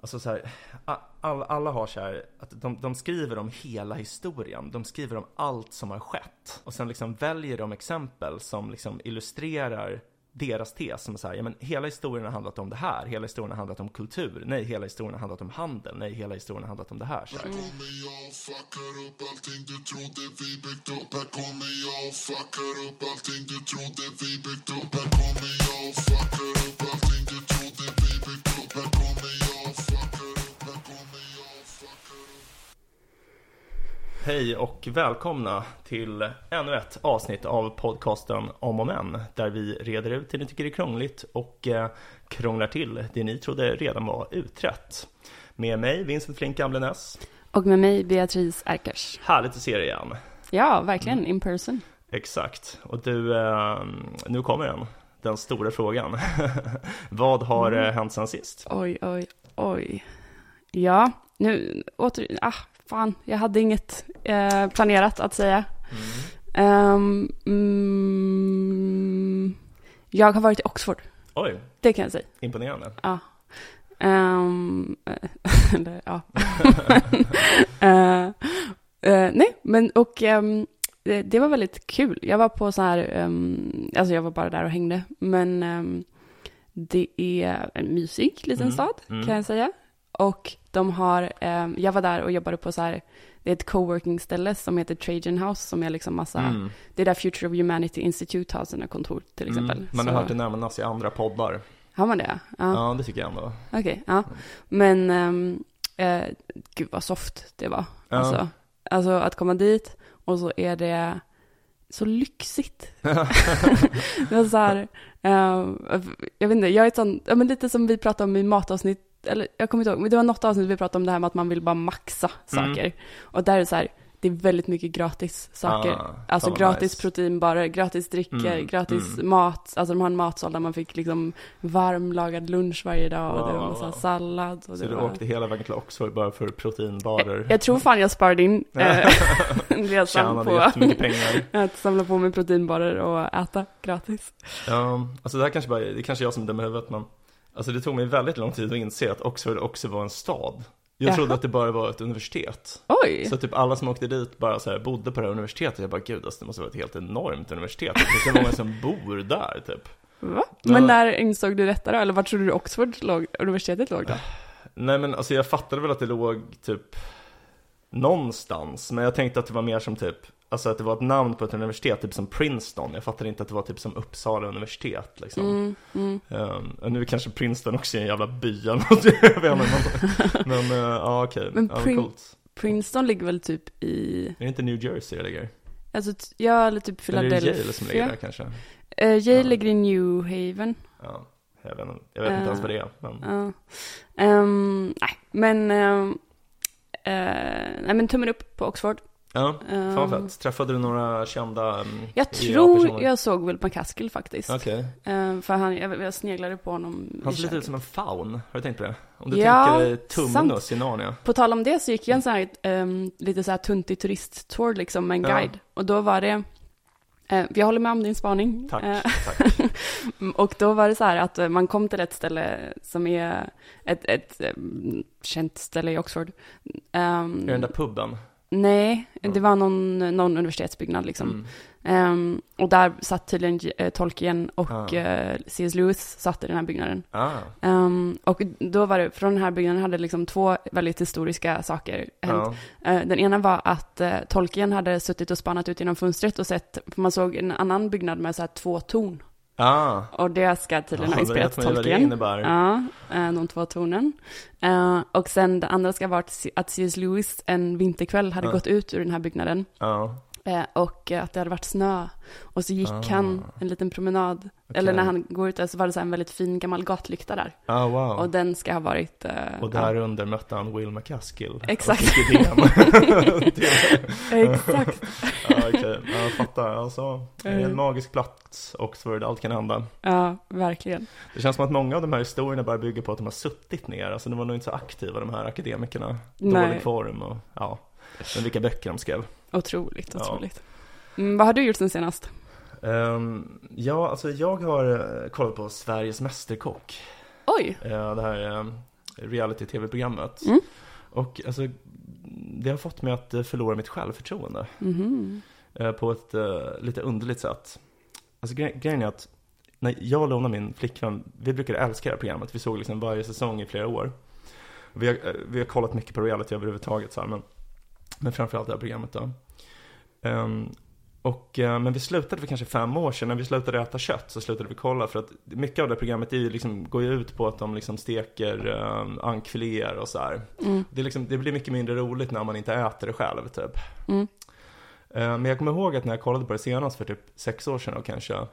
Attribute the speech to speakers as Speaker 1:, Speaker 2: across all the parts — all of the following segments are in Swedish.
Speaker 1: Alltså så här, all, alla har så här, att de, de skriver om hela historien. De skriver om allt som har skett. Och sen liksom väljer de exempel som liksom illustrerar deras tes som är så här, ja men hela historien har handlat om det här, hela historien har handlat om kultur, nej hela historien har handlat om handel, nej hela historien har handlat om det här. Så här.
Speaker 2: Här kommer jag och fuckar upp allting du trodde vi byggt upp Här kommer jag och fuckar upp allting du trodde vi byggt upp Här kommer jag och fuckar upp
Speaker 1: Hej och välkomna till ännu ett avsnitt av podcasten Om och Men där vi reder ut det ni tycker är krångligt och eh, krånglar till det ni trodde redan var utrett. Med mig Vincent Flink Gamlenäs.
Speaker 3: Och med mig Beatrice Erkers.
Speaker 1: Härligt att se dig igen.
Speaker 3: Ja, verkligen, in person.
Speaker 1: Exakt. Och du, eh, nu kommer den. Den stora frågan. Vad har eh, hänt sen sist?
Speaker 3: Oj, oj, oj. Ja, nu åter... Ah, fan, jag hade inget eh, planerat att säga. Ehm, mm, jag har varit i Oxford,
Speaker 1: Oj,
Speaker 3: det kan jag säga.
Speaker 1: imponerande.
Speaker 3: Ja. Ehm, eller, ja. Eh, eh, nej, men och ehm, det, det var väldigt kul. Jag var på så här, ehm, alltså jag var bara där och hängde, men det är en mysig liten
Speaker 1: Mm,
Speaker 3: stad
Speaker 1: mm.
Speaker 3: kan jag säga. Och de har, ehm, jag var där och jobbade på så här, det är ett coworking-ställe som heter Trajan House som är liksom massa,
Speaker 1: Mm.
Speaker 3: det är där Future of Humanity Institute har sina kontor till exempel.
Speaker 1: Mm. Man har
Speaker 3: Så-
Speaker 1: hört det nämnas i andra poddar.
Speaker 3: Har man det?
Speaker 1: Ja, det tycker jag ändå.
Speaker 3: Okej, ja. Men, um, eh, gud vad soft det var.
Speaker 1: Ja.
Speaker 3: Alltså, alltså att komma dit och så är det så lyxigt. det var så här, eh, jag vet inte, jag är ett sånt, ja men lite som vi pratade om i matavsnitt, eller jag kommer inte ihåg, men det var något avsnitt vi pratade om det här med att man vill bara maxa
Speaker 1: Mm.
Speaker 3: saker. Och där är det så här, det är väldigt mycket gratis saker.
Speaker 1: Ah,
Speaker 3: Alltså gratis
Speaker 1: nice.
Speaker 3: proteinbarer, gratis drickor,
Speaker 1: Mm,
Speaker 3: gratis
Speaker 1: mm.
Speaker 3: mat. Alltså de har en matsal där man fick liksom varmlagad lunch varje dag och det
Speaker 1: Wow,
Speaker 3: var massa
Speaker 1: wow.
Speaker 3: sallad. Och
Speaker 1: Så
Speaker 3: det
Speaker 1: du
Speaker 3: var...
Speaker 1: åkte hela vägen till Oxford bara för proteinbarer?
Speaker 3: jag, jag tror fan jag sparade in eh, resan
Speaker 1: Tjänade
Speaker 3: på
Speaker 1: pengar.
Speaker 3: att samla på mig proteinbarer och äta gratis.
Speaker 1: Ja, alltså det här kanske bara, det kanske är jag som i huvudet men Alltså det tog mig väldigt lång tid att inse att Oxford också var en stad Jag
Speaker 3: Jaha.
Speaker 1: trodde att det bara var ett universitet
Speaker 3: Oj!
Speaker 1: Så typ alla som åkte dit bara så här bodde på det här universitetet Jag bara gud alltså det måste vara ett helt enormt universitet Det så många som bor där typ
Speaker 3: Va?
Speaker 1: Ja.
Speaker 3: Men när insåg du detta då? Eller var trodde du Oxford låg, universitetet låg då?
Speaker 1: Nej men alltså jag fattade väl att det låg typ Någonstans, men jag tänkte att det var mer som typ Alltså att det var ett namn på ett universitet, typ som Princeton Jag fattade inte att det var typ som Uppsala universitet liksom
Speaker 3: Mm, mm.
Speaker 1: Um, och nu kanske Princeton också är en jävla by eller något, inte, men, men uh, ja okej,
Speaker 3: Men
Speaker 1: ja,
Speaker 3: Prin-
Speaker 1: coolt.
Speaker 3: Princeton ligger väl typ i,
Speaker 1: Är det inte New Jersey det ligger?
Speaker 3: alltså ja eller typ
Speaker 1: Eller är det
Speaker 3: Philadelphia.
Speaker 1: Yale som ligger där kanske?
Speaker 3: Eh, Yale
Speaker 1: Ja.
Speaker 3: ligger i New Haven.
Speaker 1: Ja, jag vet, inte- jag vet inte ens vad det är, men
Speaker 3: Ja. Ehm, nej, men... ehm, eh, nej, men tummen upp på Oxford.
Speaker 1: Ja, fan fett. Träffade du några kända um,
Speaker 3: Jag tror jag såg Will McCaskill faktiskt.
Speaker 1: Okej,
Speaker 3: Ehm, för han, jag, jag sneglade på honom
Speaker 1: han ser lite ut som en faun, har du tänkt på det? Om du
Speaker 3: Ja,
Speaker 1: tänker dig Tumnus i Narnia
Speaker 3: På tal om det så gick jag en sån här, ehm, lite så här tuntig turisttour liksom med en
Speaker 1: Ja.
Speaker 3: guide. Och då var det, eh, jag håller med om din spaning.
Speaker 1: Tack,
Speaker 3: Eh,
Speaker 1: tack
Speaker 3: Och då var det så här att eh, man kom till ett ställe som är ett, ett eh, känt ställe i Oxford. Ehm,
Speaker 1: Är den där puben?
Speaker 3: Nej,
Speaker 1: Ja.
Speaker 3: det var någon, någon universitetsbyggnad liksom.
Speaker 1: Mm.
Speaker 3: Ehm, och där satt tydligen uh, Tolkien och
Speaker 1: Ah.
Speaker 3: eh, C.S. Lewis satt i den här byggnaden.
Speaker 1: Ah,
Speaker 3: Ehm, och då var det, från den här byggnaden hade liksom två väldigt historiska saker hänt.
Speaker 1: ja,
Speaker 3: Eh, den ena var att uh, Tolkien hade suttit och spanat ut genom fönstret och sett, för man såg en annan byggnad med så här två torn.
Speaker 1: Ah
Speaker 3: Och det ska tydligen
Speaker 1: Ja,
Speaker 3: ha inspirerat
Speaker 1: innebär.
Speaker 3: Ja, eh, de två tornen. Eh, och sen det andra ska ha varit att C.S. Lewis en vinterkväll hade
Speaker 1: Ja.
Speaker 3: gått ut ur den här byggnaden.
Speaker 1: Ja,
Speaker 3: Eh, och eh, att det hade varit snö. Och så gick
Speaker 1: Ah.
Speaker 3: han en liten promenad.
Speaker 1: okej.
Speaker 3: Eller när han går ut där så var det så en väldigt fin gammal gatlykta där.
Speaker 1: Ah, wow
Speaker 3: Och den ska ha varit... eh,
Speaker 1: Och där under mötte han Will McCaskill.
Speaker 3: Exakt.
Speaker 1: Och
Speaker 3: ja, exakt.
Speaker 1: ja, okej. Ja, jag fattar. Alltså, det är en
Speaker 3: Mm.
Speaker 1: magisk plats, Oxford, allt kan hända.
Speaker 3: Ja, verkligen.
Speaker 1: Det känns som att många av de här historierna bara bygger på att de har suttit ner. Alltså de var nog inte så aktiva, de här akademikerna.
Speaker 3: Nej.
Speaker 1: Dålig form och ja. Men vilka böcker de skrev.
Speaker 3: Otroligt,
Speaker 1: Ja.
Speaker 3: otroligt. Mm, vad har du gjort sen senast?
Speaker 1: Ehm, ja, alltså jag har eh, kollat på Sveriges Mästerkock.
Speaker 3: Oj!
Speaker 1: Ja, det här är reality-tv-programmet.
Speaker 3: Mm.
Speaker 1: Och alltså, det har fått mig att eh, förlora mitt självförtroende. Eh, På ett eh, lite underligt sätt. Alltså gre- grejen är att när jag och Lona, min flickvän, vi brukade älska det här programmet. Vi såg liksom varje säsong i flera år. Vi har, eh, vi har kollat mycket på reality överhuvudtaget så här, men, men framförallt det här programmet då. Ehm, och, eh, men vi slutade för kanske fem år sedan, när vi slutade äta kött så slutade vi kolla för att mycket av det programmet är liksom, går ju ut på att de liksom steker um, ankfiléer och så här.
Speaker 3: Mm.
Speaker 1: Det, liksom, det blir mycket mindre roligt när man inte äter det själv typ.
Speaker 3: Mm.
Speaker 1: Eh, Men jag kommer ihåg att när jag kollade på det senast för typ sex år sedan då kanske,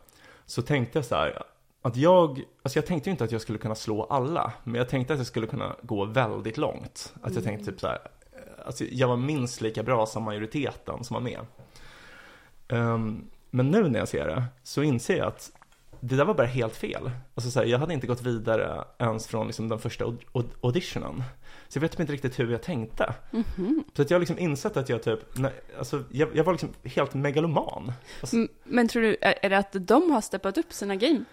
Speaker 1: så tänkte jag så här, att jag, alltså jag tänkte ju inte att jag skulle kunna slå alla, men jag tänkte att jag skulle kunna gå väldigt långt. Att jag tänkte typ så här, alltså jag var minst lika bra som majoriteten som var med. Ehm, men nu när jag ser det, så inser jag att det där var bara helt fel. Alltså så här, jag hade inte gått vidare ens från liksom den första aud- aud- auditionen. Så jag vet typ inte riktigt hur jag tänkte.
Speaker 3: Mhm.
Speaker 1: Så att jag har liksom insett att jag typ, nej, alltså jag, jag var liksom helt megaloman. Alltså,
Speaker 3: Men tror du, är är det att de har steppat upp sina game?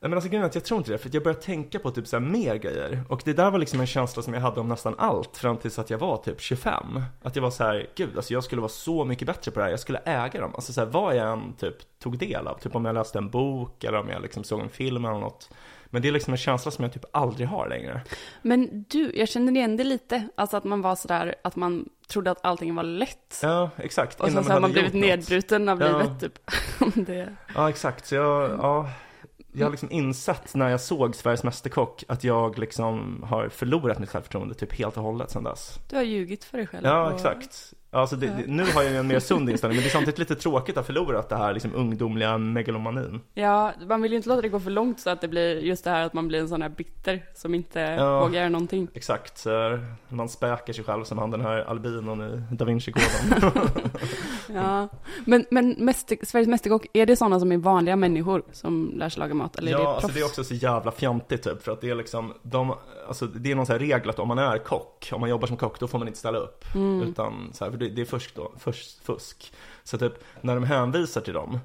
Speaker 1: Nej men alltså grejen är att jag tror inte det, för jag började tänka på typ så här mer grejer. Och det där var liksom en känsla som jag hade om nästan allt fram tills att jag var typ 25. Att jag var så här, gud alltså jag skulle vara så mycket bättre på det här, jag skulle äga dem. Alltså så här, vad jag än typ tog del av, typ om jag läste en bok eller om jag liksom såg en film eller något. Men det är liksom en känsla som jag typ aldrig har längre.
Speaker 3: Men du, jag känner igen det lite. Alltså att man var sådär, att man trodde att allting var lätt.
Speaker 1: Ja, exakt.
Speaker 3: och
Speaker 1: innan
Speaker 3: så har man blivit
Speaker 1: något.
Speaker 3: nedbruten av
Speaker 1: Ja.
Speaker 3: livet typ. det,
Speaker 1: Ja, exakt. Så jag, ja, jag har liksom insett när jag såg Sveriges Mästerkock att jag liksom har förlorat mitt självförtroende typ helt och hållet sedan dess.
Speaker 3: du har ljugit för dig själv.
Speaker 1: Ja,
Speaker 3: och-
Speaker 1: exakt. Alltså det, det, nu har jag ju en mer sund inställning, men det är samtidigt lite tråkigt att ha förlorat det här liksom ungdomliga megalomanin.
Speaker 3: Ja, man vill ju inte låta det gå för långt så att det blir just det här att man blir en sån här bitter som inte
Speaker 1: Ja.
Speaker 3: vågar göra någonting.
Speaker 1: Exakt, så man späker sig själv som han den här albinon i Da Vinci-koden.
Speaker 3: Ja, men, men mäster, Sveriges Mästerkock, är det sådana som är vanliga människor som lär sig laga mat? Eller är
Speaker 1: ja,
Speaker 3: det
Speaker 1: alltså
Speaker 3: proffs?
Speaker 1: det är också så jävla fjantigt typ, för att det är liksom, de, alltså det är någon sån här regel att om man är kock, om man jobbar som kock, då får man inte ställa upp.
Speaker 3: Mm.
Speaker 1: Utan så här, för det, det är fusk då, fusk, fusk. Så typ, när de hänvisar till dem,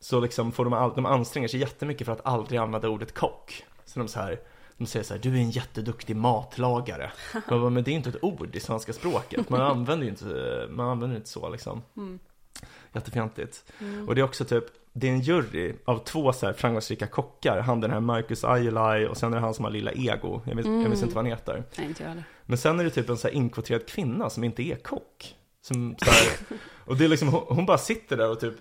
Speaker 1: så liksom får de, all, de anstränger sig jättemycket för att aldrig använda ordet kock. Så de så här, de säger så här, du är en jätteduktig matlagare. Man bara, men det är inte ett ord i svenska språket, man använder ju inte, man använder inte så liksom.
Speaker 3: Mm.
Speaker 1: Jättefjantigt. Och det är också typ, det är en jury av två så här framgångsrika kockar. Han den här Marcus Ajelaj och sen är det han som har Lilla Ego. Jag vet, jag minns inte vad han heter.
Speaker 3: Nej, inte jag.
Speaker 1: Men sen är det typ en så här inkvoterad kvinna som inte är kock. Som här, och det är liksom, hon, hon bara sitter där och typ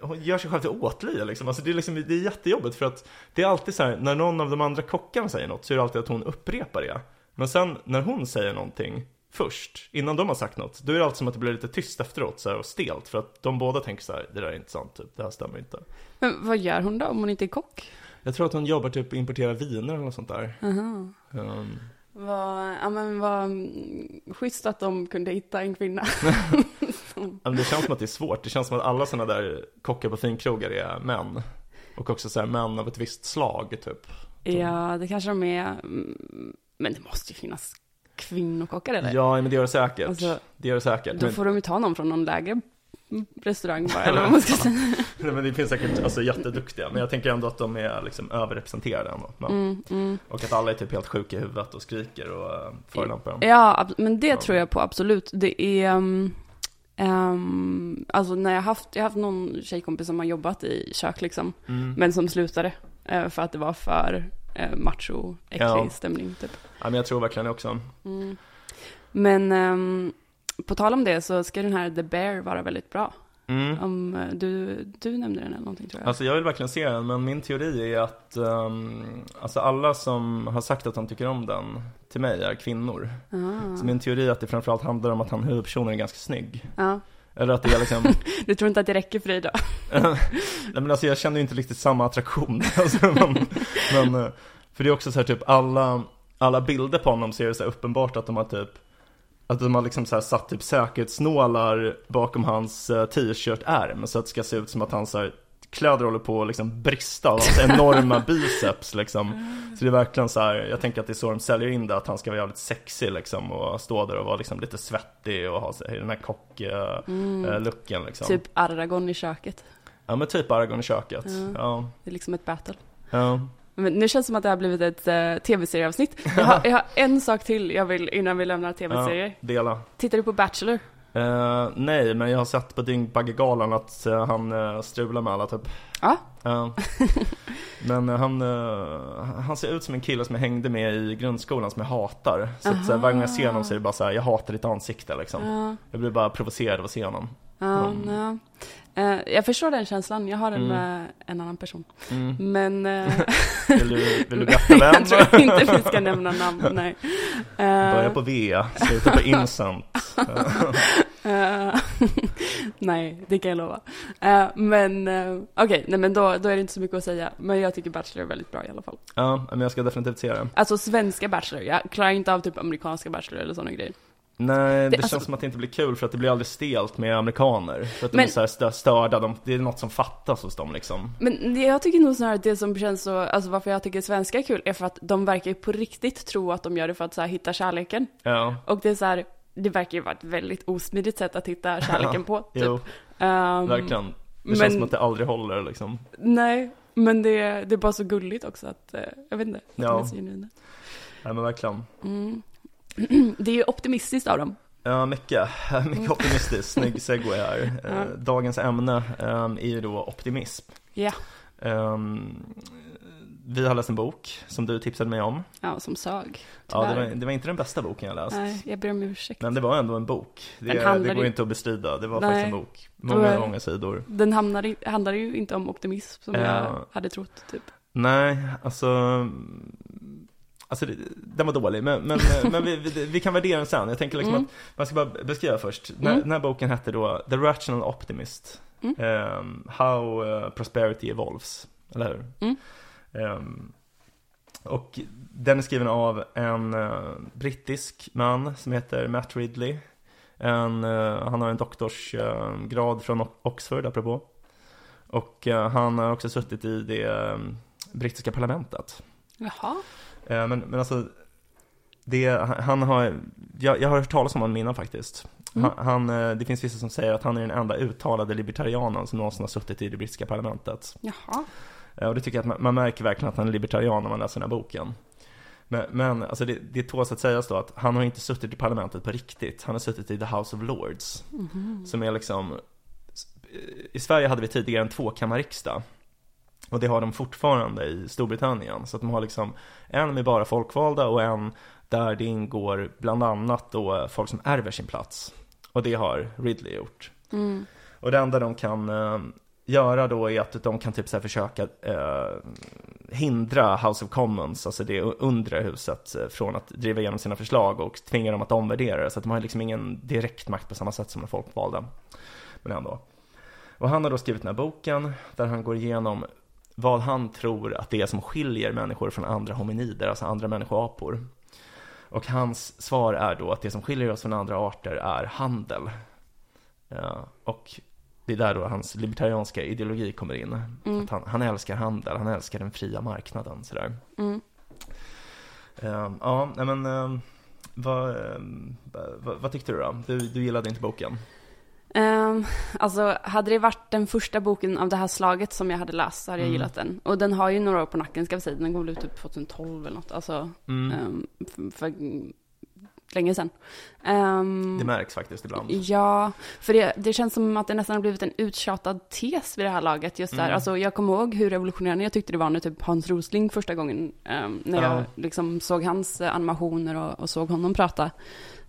Speaker 1: hon gör sig själv till åtlöje liksom. Alltså det är liksom, det är jättejobbigt för att det är alltid så här, när någon av de andra kockarna säger något så är det alltid att hon upprepar det. Men sen när hon säger någonting först, innan de har sagt något, då är det alltid som att det blir lite tyst efteråt så här, och stelt. För att de båda tänker så här, det där är inte sant, typ, det här stämmer inte.
Speaker 3: Men vad gör hon då om hon inte är kock?
Speaker 1: Jag tror att hon jobbar typ importerar viner eller något sånt där.
Speaker 3: Aha.
Speaker 1: Um,
Speaker 3: Vad, ja men vad mm, schysst att de kunde hitta en kvinna.
Speaker 1: men det känns som att det är svårt. Det känns som att alla sådana där kockar på finkrogar är män. Och också så här män av ett visst slag typ.
Speaker 3: Ja, det kanske de är. mm, Men det måste ju finnas kvinnokockar eller?
Speaker 1: Ja, men det gör det säkert.
Speaker 3: Alltså,
Speaker 1: det gör det säkert.
Speaker 3: Då
Speaker 1: Men,
Speaker 3: får de ju ta någon från någon lägre restaurang bara, eller vad man ska säga.
Speaker 1: nej, men det finns säkert alltså, jätteduktiga. Men jag tänker ändå att de är liksom överrepresenterade ändå. Men,
Speaker 3: Mm, mm.
Speaker 1: Och att alla är typ helt sjuka i huvudet och skriker och uh, förolämpar dem.
Speaker 3: Ja, men det
Speaker 1: Ja.
Speaker 3: tror jag på absolut. Det är, um, um, alltså när jag haft, jag har haft någon tjejkompis som har jobbat i kök liksom,
Speaker 1: Mm.
Speaker 3: men som slutade eh, för att det var för uh, macho, äcklig
Speaker 1: Ja.
Speaker 3: stämning typ.
Speaker 1: Ja, men jag tror verkligen det också.
Speaker 3: Mm. Men ehm, på tal om det så ska den här The Bear vara väldigt bra.
Speaker 1: Mm.
Speaker 3: Om eh, du, du nämnde den eller någonting tror jag.
Speaker 1: Alltså jag vill verkligen se den, men min teori är att um, alltså alla som har sagt att de tycker om den till mig är kvinnor.
Speaker 3: Ah.
Speaker 1: Så min teori är att det framförallt handlar om att han huvudpersonen är ganska snygg.
Speaker 3: Ja.
Speaker 1: Eller att det är liksom,
Speaker 3: Du tror inte att det räcker för dig då?
Speaker 1: nej men alltså jag känner ju inte riktigt samma attraktion. Alltså, men, men, eh, för det är också så här typ alla, alla bilder på honom så är det så här uppenbart att de har typ att de har liksom så här satt typ säkerhetsnålar bakom hans eh, t-shirt-ärm så att det ska se ut som att hans så här, kläder håller på att liksom brista av hans enorma biceps liksom. Så det är verkligen så här, jag tänker att det är så de säljer in det, att han ska vara jävligt sexig liksom och stå där och vara liksom lite svettig och ha sig, den här kock-looken liksom.
Speaker 3: Typ Aragorn i köket.
Speaker 1: Ja men typ Aragorn i köket.
Speaker 3: Ja.
Speaker 1: Ja.
Speaker 3: Det är liksom ett battle.
Speaker 1: ja.
Speaker 3: Men nu känns det som att det har blivit ett uh, tv-serieavsnitt. Jag har, jag har en sak till jag vill innan vi lämnar tv-serier.
Speaker 1: Ja, dela.
Speaker 3: Tittar du på Bachelor?
Speaker 1: Eh, nej, men jag har sett på Dyngbaggegalan att eh, han uh, strular med alla typ.
Speaker 3: Ja.
Speaker 1: Ja. men han, han ser ut som en kille som jag hängde med i grundskolan som jag hatar. Så att, varje gång jag ser honom så är det bara så här, jag hatar ditt ansikte liksom.
Speaker 3: Ja.
Speaker 1: Jag blir bara provocerad av att se honom.
Speaker 3: Ja,
Speaker 1: Mm.
Speaker 3: ja. Eh, jag förstår den känslan, jag har den
Speaker 1: Mm.
Speaker 3: med en annan person.
Speaker 1: Mm.
Speaker 3: Men... eh,
Speaker 1: Vill, du, vill du berätta vem?
Speaker 3: jag tror inte vi ska nämna namn, nej. Eh,
Speaker 1: Börja på V, sluta på Incent.
Speaker 3: eh, nej, det kan jag lova. Eh, men eh, okej, nej men då, då är det inte så mycket att säga. Men jag tycker Bachelor är väldigt bra i alla fall.
Speaker 1: ja, men jag ska definitivt se det.
Speaker 3: Alltså svenska Bachelor, jag klarar inte av typ amerikanska Bachelor eller sådana grejer.
Speaker 1: Nej, det,
Speaker 3: Det-
Speaker 1: känns
Speaker 3: alltså-
Speaker 1: som att det inte blir kul för att det blir aldrig stelt med amerikaner. För att de
Speaker 3: Men-
Speaker 1: är så här stö- störda, de, det är något som fattas hos dem liksom.
Speaker 3: Men jag tycker nog snarare att det som känns så, alltså varför jag tycker svenska är kul är för att de verkar ju på riktigt tro att de gör det för att så här, hitta kärleken.
Speaker 1: Ja,
Speaker 3: Och det är så här, det verkar ju vara ett väldigt osmidigt sätt att hitta kärleken på. Typ.
Speaker 1: jo,
Speaker 3: Ehm,
Speaker 1: verkligen. Det
Speaker 3: men-
Speaker 1: känns som att det aldrig håller liksom.
Speaker 3: Nej, men det, det är bara så gulligt också att, eh, jag vet inte, att
Speaker 1: Ja.
Speaker 3: de är så genuina.
Speaker 1: Ja men verkligen.
Speaker 3: Mm. Det är ju optimistiskt av dem.
Speaker 1: Ja, mycket. Mycket optimistiskt. Snygg segway här. Eh, Dagens ämne ehm, är ju då optimism.
Speaker 3: Ja.
Speaker 1: Ehm, vi har läst en bok som du tipsade mig om.
Speaker 3: Ja, som sög.
Speaker 1: Ja, det var, det var inte den bästa boken jag läst.
Speaker 3: Nej, jag ber om ursäkt.
Speaker 1: Men det var ändå en bok. Det, det går inte att bestrida. Det var
Speaker 3: Nej.
Speaker 1: faktiskt en bok. Många,
Speaker 3: Och-
Speaker 1: många sidor.
Speaker 3: Den hamnar i, handlar ju inte om optimism som
Speaker 1: Ja.
Speaker 3: jag hade trott, typ.
Speaker 1: Nej, alltså... Alltså, den var dålig, men, men, men vi, vi, vi kan värdera den sen. Jag tänker liksom
Speaker 3: Mm.
Speaker 1: att man ska bara beskriva först. Den,
Speaker 3: Mm.
Speaker 1: den här boken hette då The Rational Optimist.
Speaker 3: Mm.
Speaker 1: Ehm, how eh, Prosperity Evolves. Eller hur? Ehm, och den är skriven av en eh, brittisk man som heter Matt Ridley. En, eh, han har en doktorsgrad grad från Oxford, apropå. Och han har också suttit i det eh, brittiska parlamentet.
Speaker 3: Jaha.
Speaker 1: Eh, men, men alltså, det, han, har, jag, jag har hört talas om honom innan faktiskt.
Speaker 3: Mm.
Speaker 1: Han, han, eh, det finns vissa som säger att han är den enda uttalade libertarianen som någonsin har suttit i det brittiska parlamentet.
Speaker 3: Jaha.
Speaker 1: Eh, Och det tycker jag att man, man märker verkligen att han är libertarian när man läser den här boken. Men, men alltså det, det tåls att sägas då att han har inte suttit i parlamentet på riktigt. Han har suttit i the House of Lords.
Speaker 3: Mhm.
Speaker 1: Som är liksom I Sverige hade vi tidigare en tvåkammarriksdag Och det har de fortfarande i Storbritannien Så att de har liksom en med bara folkvalda och en där det ingår bland annat då folk som ärver sin plats Och det har Ridley gjort
Speaker 3: Mm.
Speaker 1: Och det enda de kan eh, göra då är att de kan typ så försöka eh, hindra House of Commons, alltså det undre huset, eh, från att driva igenom sina förslag och tvinga dem att omvärdera det. Så att de har liksom ingen direkt makt på samma sätt som de folkvalda. Men ändå. Och han har då skrivit den här boken där han går igenom vad han tror att det är som skiljer människor från andra hominider, alltså andra människoapor. Och hans svar är då att det som skiljer oss från andra arter är handel. Ja, och det är där då hans libertarianska ideologi kommer in.
Speaker 3: Mm.
Speaker 1: Att han, han älskar handel, han älskar den fria marknaden sådär.
Speaker 3: Mm.
Speaker 1: Ehm, ja, men ehm, vad, ehm, vad, vad tyckte du då? Du, du gillade inte boken?
Speaker 3: Ehm, alltså, hade det varit den första boken av det här slaget som jag hade läst så hade jag
Speaker 1: Mm.
Speaker 3: gillat den. Och den har ju några år på nacken ska vi säga. Den kom väl ut typ 2012 eller något. Alltså,
Speaker 1: Mm.
Speaker 3: ehm, för, för länge sedan. Ehm,
Speaker 1: Det märks faktiskt ibland.
Speaker 3: Ja, för det, det känns som att det nästan har blivit en uttjatad tes vid det här laget. Just där.
Speaker 1: Mm.
Speaker 3: Alltså, jag kommer ihåg hur revolutionerande jag tyckte det var när typ Hans Rosling första gången, när
Speaker 1: Ja.
Speaker 3: jag liksom såg hans eh, animationer och, och såg honom prata.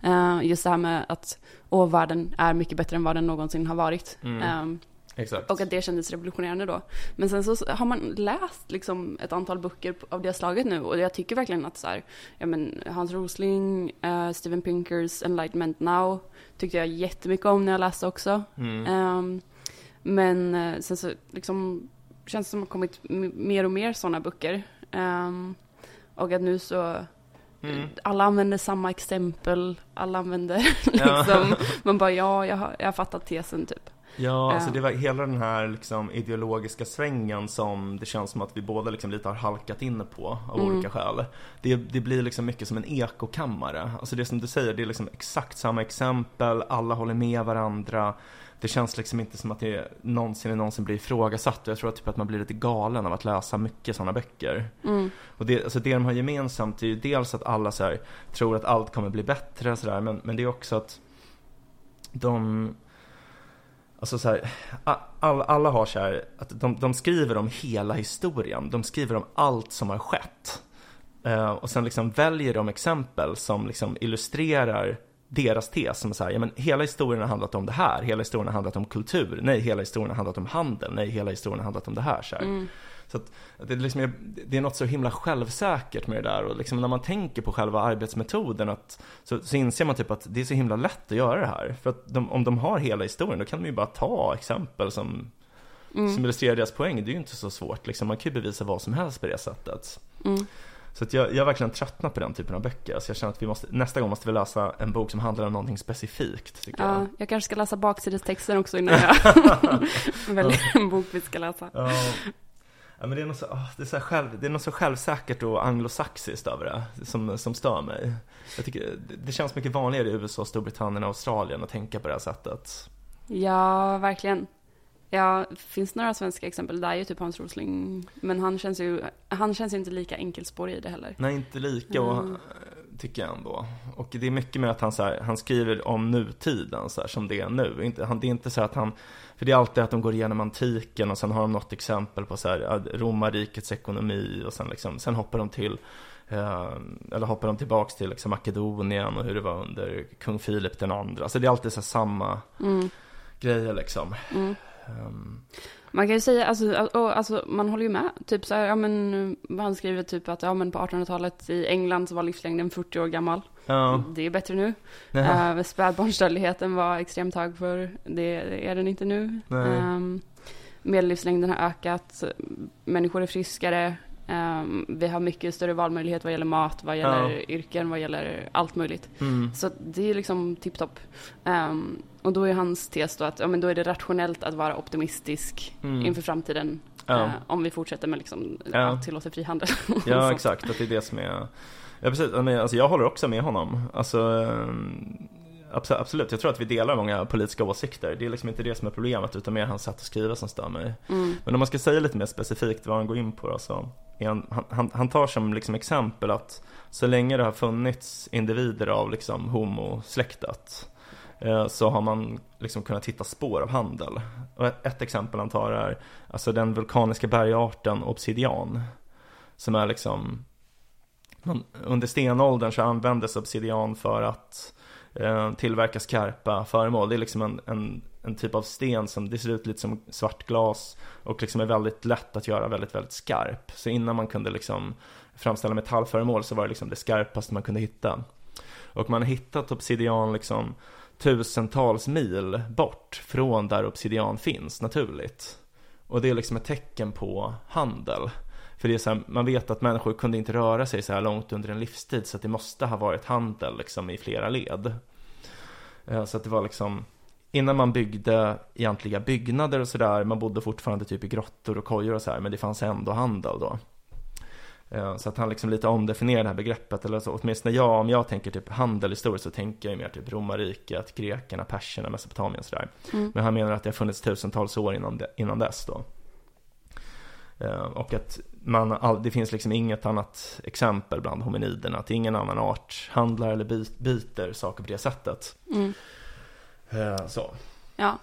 Speaker 3: Eh, just det här med att åh, världen är mycket bättre än vad den någonsin har varit.
Speaker 1: Mm.
Speaker 3: Ehm,
Speaker 1: Exakt.
Speaker 3: och att det kändes revolutionerande då. Men sen så har man läst liksom ett antal böcker av det slaget nu och jag tycker verkligen att så här, ja men Hans Rosling, eh, Steven Pinkers Enlightenment Now tyckte jag jättemycket om när jag läste också.
Speaker 1: Mm.
Speaker 3: Ehm, men eh, sen så liksom känns det som att det kommit mer och mer sådana böcker. Ehm, och att nu så,
Speaker 1: Mm.
Speaker 3: alla använder samma exempel, alla använder
Speaker 1: Ja.
Speaker 3: liksom, man bara ja, jag har, jag har fattat tesen typ.
Speaker 1: Ja, alltså det var hela den här liksom ideologiska svängen som det känns som att vi båda liksom lite har halkat in på av
Speaker 3: Mm.
Speaker 1: olika skäl. Det, det blir liksom mycket som en ekokammare. Alltså det som du säger, det är liksom exakt samma exempel, alla håller med varandra. Det känns liksom inte som att det någonsin någonsin blir ifrågasatt. Jag tror att, typ att man blir lite galen av att läsa mycket sådana böcker.
Speaker 3: Mm.
Speaker 1: Och det, alltså det de har gemensamt är ju dels att alla så här, tror att allt kommer bli bättre så där, men, men det är också att de Alltså så här, a- all, alla har så här, att de, de skriver om hela historien, de skriver om allt som har skett. Eh, och sen liksom väljer de exempel som liksom illustrerar deras tes som är så här, ja men hela historien har handlat om det här, hela historien har handlat om kultur, nej hela historien har handlat om handel, nej hela historien har handlat om det här. Så, här.
Speaker 3: Mm.
Speaker 1: så att att det, liksom är, det är något så himla självsäkert med det där och liksom när man tänker på själva arbetsmetoden att, så, så inser man typ att det är så himla lätt att göra det här. För att de, om de har hela historien då kan de ju bara ta exempel som,
Speaker 3: Mm.
Speaker 1: som illustrerar deras poäng. Det är ju inte så svårt liksom, man kan ju bevisa vad som helst på det sättet.
Speaker 3: Mm.
Speaker 1: Så att jag, jag har verkligen tröttnat på den typen av böcker. Så jag känner att vi måste, nästa gång måste vi läsa en bok som handlar om någonting specifikt, tycker
Speaker 3: Ja,
Speaker 1: jag.
Speaker 3: jag kanske ska läsa baksidestexten också innan jag väljer en bok vi ska läsa.
Speaker 1: Ja. Ja, men det är något så, det är så själv, det är något så självsäkert och anglosaxiskt över det som, som stör mig. Jag tycker det, det känns mycket vanligare i USA, Storbritannien och Australien att tänka på det här sättet.
Speaker 3: Ja, verkligen. Ja, finns några svenska exempel. Det är ju typ Hans Rosling. Men han känns ju, han känns ju inte lika enkelspårig i det heller.
Speaker 1: Nej, inte lika
Speaker 3: Mm.
Speaker 1: tycker jag ändå. Och det är mycket med att han, så här, han skriver om nutiden så här, som det är nu. Inte, han, det är inte så att han, för det är alltid att de går igenom antiken och sen har de något exempel på så här, romarrikets ekonomi och sen, liksom, sen hoppar de till eh, eller hoppar de tillbaks till liksom Makedonien och hur det var under kung Filip den andra. Så det är alltid så samma
Speaker 3: Mm,
Speaker 1: grejer liksom.
Speaker 3: mm.
Speaker 1: Ehm,
Speaker 3: Man kan ju säga, alltså, alltså, man håller ju med. Typ så här, ja men, han skriver typ att, ja men på 1800-talet i England så var livslängden 40 år gammal.
Speaker 1: ja.
Speaker 3: Det är bättre nu. Uh, spädbarnsdödligheten var extremt hög för det är den inte nu. Ehm, medellivslängden har ökat, människor är friskare, ehm, vi har mycket större valmöjlighet vad gäller mat, vad gäller
Speaker 1: Ja.
Speaker 3: yrken, vad gäller allt möjligt.
Speaker 1: Mm.
Speaker 3: Så det är liksom tipptopp. Um, och då är hans tes då att ja, men då är det rationellt att vara optimistisk
Speaker 1: Mm.
Speaker 3: inför framtiden.
Speaker 1: Ja.
Speaker 3: eh, om vi fortsätter med liksom,
Speaker 1: Ja.
Speaker 3: ja. tillåter frihandel.
Speaker 1: Ja, exakt. Att det är det som är... Ja, precis. Alltså, jag håller också med honom. Alltså, ehm, absolut. Jag tror att vi delar många politiska åsikter. Det är liksom inte det som är problemet, utan mer hans sätt att skriva som stör mig.
Speaker 3: Mm.
Speaker 1: Men om man ska säga lite mer specifikt vad han går in på då, så han- han, han tar som liksom exempel att så länge det har funnits individer av liksom homo-släktet eh, så har man liksom kunnat hitta spår av handel. Och ett, ett exempel han tar är alltså den vulkaniska bergarten obsidian. Som är liksom man, under stenåldern så användes obsidian för att Eh, tillverka skarpa föremål. Det är liksom en, en, en typ av sten som det ser ut lite som svart glas och liksom är väldigt lätt att göra väldigt, väldigt skarp. Så innan man kunde liksom framställa metallföremål så var det liksom det skarpaste man kunde hitta. Och man har hittat obsidian liksom tusentals mil bort från där obsidian finns naturligt. Och det är liksom ett tecken på handel. För det är så här, man vet att människor kunde inte röra sig så här långt under en livstid så att det måste ha varit handel liksom i flera led. Eh, Så att det var liksom Innan man byggde egentliga byggnader och sådär, man bodde fortfarande typ i grottor och kojor och så här, men det fanns ändå handel då. Eh, Så att han liksom lite omdefinierar det här begreppet, eller så, åtminstone jag, om jag tänker typ handel historiskt så tänker jag ju mer typ romarriket, grekerna, perserna, Mesopotamien och sådär.
Speaker 3: Mm.
Speaker 1: Men han menar att det har funnits tusentals år innan, de, innan dess då. Eh, Och att man, all, det finns liksom inget annat exempel bland hominiderna, att ingen annan art handlar eller by, byter saker på det sättet.
Speaker 3: Mm.
Speaker 1: Eh, Så.
Speaker 3: Ja.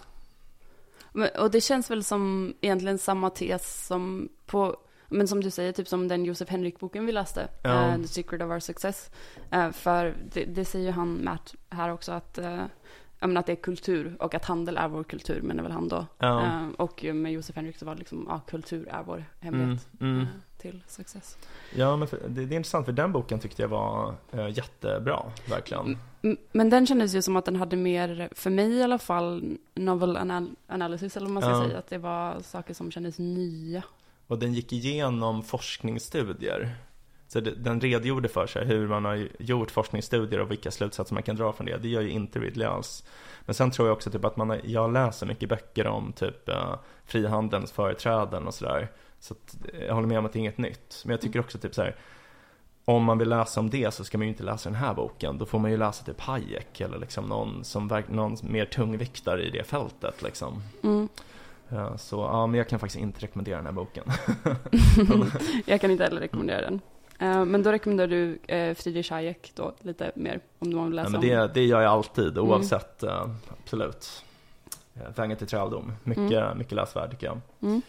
Speaker 3: Och det känns väl som egentligen samma tes som på, men som du säger, typ som den Josef Henrik-boken vi läste,
Speaker 1: Ja.
Speaker 3: eh, The Secret of Our Success. Eh, för det, det säger ju han, Matt, här också att, uh, att det är kultur och att handel är vår kultur, menar väl han då.
Speaker 1: Ja.
Speaker 3: Eh, och med Josef Henrik så var det liksom, ja, kultur är vår hemlighet
Speaker 1: Mm, mm.
Speaker 3: eh, till success.
Speaker 1: Ja, men för, det, det är intressant för den boken tyckte jag var eh, jättebra, verkligen.
Speaker 3: Men den kändes ju som att den hade mer, för mig i alla fall, novel anal- analysis, eller vad man ska
Speaker 1: Ja.
Speaker 3: säga. Att det var saker som kändes nya.
Speaker 1: Och den gick igenom forskningsstudier. Så det, den redogjorde för sig hur man har gjort forskningsstudier och vilka slutsatser man kan dra från det. Det gör ju inte Ridley alls. Men sen tror jag också typ att man har, jag läser mycket böcker om typ uh, frihandelns företräden och sådär. Så att, eh, jag håller med om att det är inget nytt. Men jag tycker också typ så här, om man vill läsa om det så ska man ju inte läsa den här boken. Då får man ju läsa typ Hayek eller liksom någon som någon mer tungviktare i det fältet liksom.
Speaker 3: Mm.
Speaker 1: Ja, så ja, men jag kan faktiskt inte rekommendera den här boken.
Speaker 3: jag kan inte heller rekommendera den. Eh, men då rekommenderar du uh, Friedrich Hayek då, lite mer, om du vill läsa
Speaker 1: ja, men
Speaker 3: om.
Speaker 1: det, det gör jag alltid,
Speaker 3: Mm.
Speaker 1: oavsett, uh, absolut. Vägen till träldom, mycket,
Speaker 3: Mm.
Speaker 1: mycket läsvärd tycker jag.
Speaker 3: Mm.